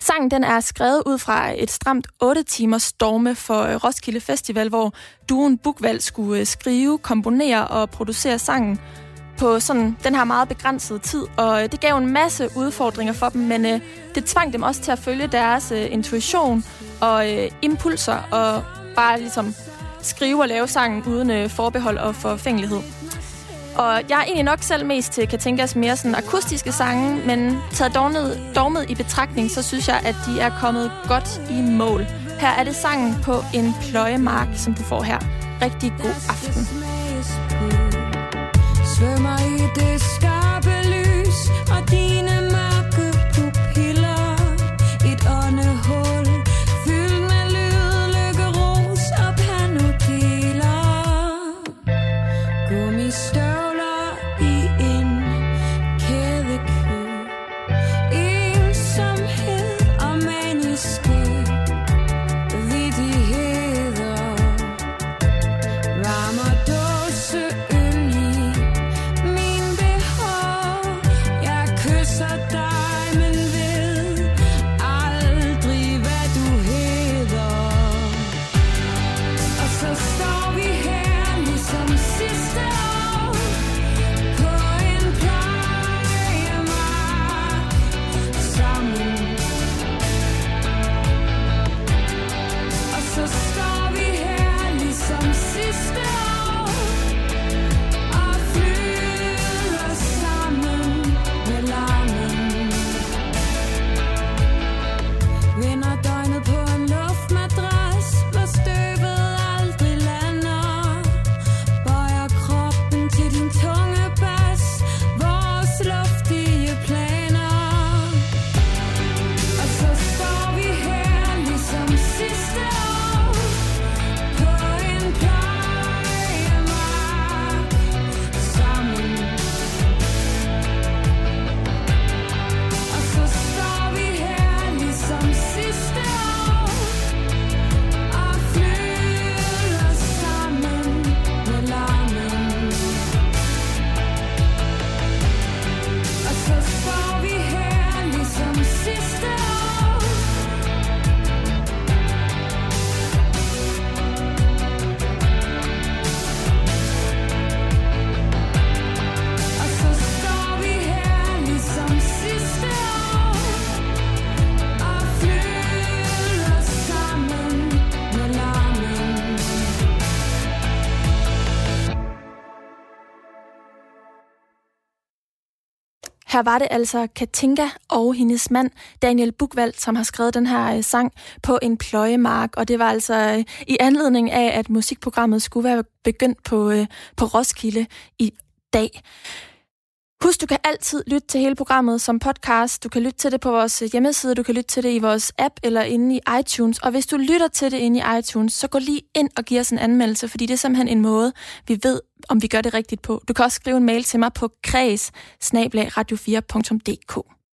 Sangen den er skrevet ud fra et stramt 8 timers storme for øh, Roskilde Festival, hvor duen Bukvald skulle øh, skrive, komponere og producere sangen på sådan den her meget begrænsede tid, og øh, det gav en masse udfordringer for dem, men øh, det tvang dem også til at følge deres øh, intuition og øh, impulser, og bare ligesom skrive og lave sangen uden øh, forbehold og forfængelighed. Og jeg er egentlig nok selv mest til Katinkas mere sådan akustiske sange, men taget dogmet, dogmet i betragtning, så synes jeg, at de er kommet godt i mål. Her er det sangen på en pløjemark, som du får her. Rigtig god aften. Svømmer i det skarpe Her var det altså Katinka og hendes mand, Daniel Bukvald, som har skrevet den her øh, sang på en pløjemark. Og det var altså øh, i anledning af, at musikprogrammet skulle være begyndt på, øh, på Roskilde i dag. Husk, du kan altid lytte til hele programmet som podcast. Du kan lytte til det på vores øh, hjemmeside, du kan lytte til det i vores app eller inde i iTunes. Og hvis du lytter til det inde i iTunes, så gå lige ind og giv os en anmeldelse, fordi det er simpelthen en måde, vi ved, om vi gør det rigtigt på. Du kan også skrive en mail til mig på kreds radio4.dk.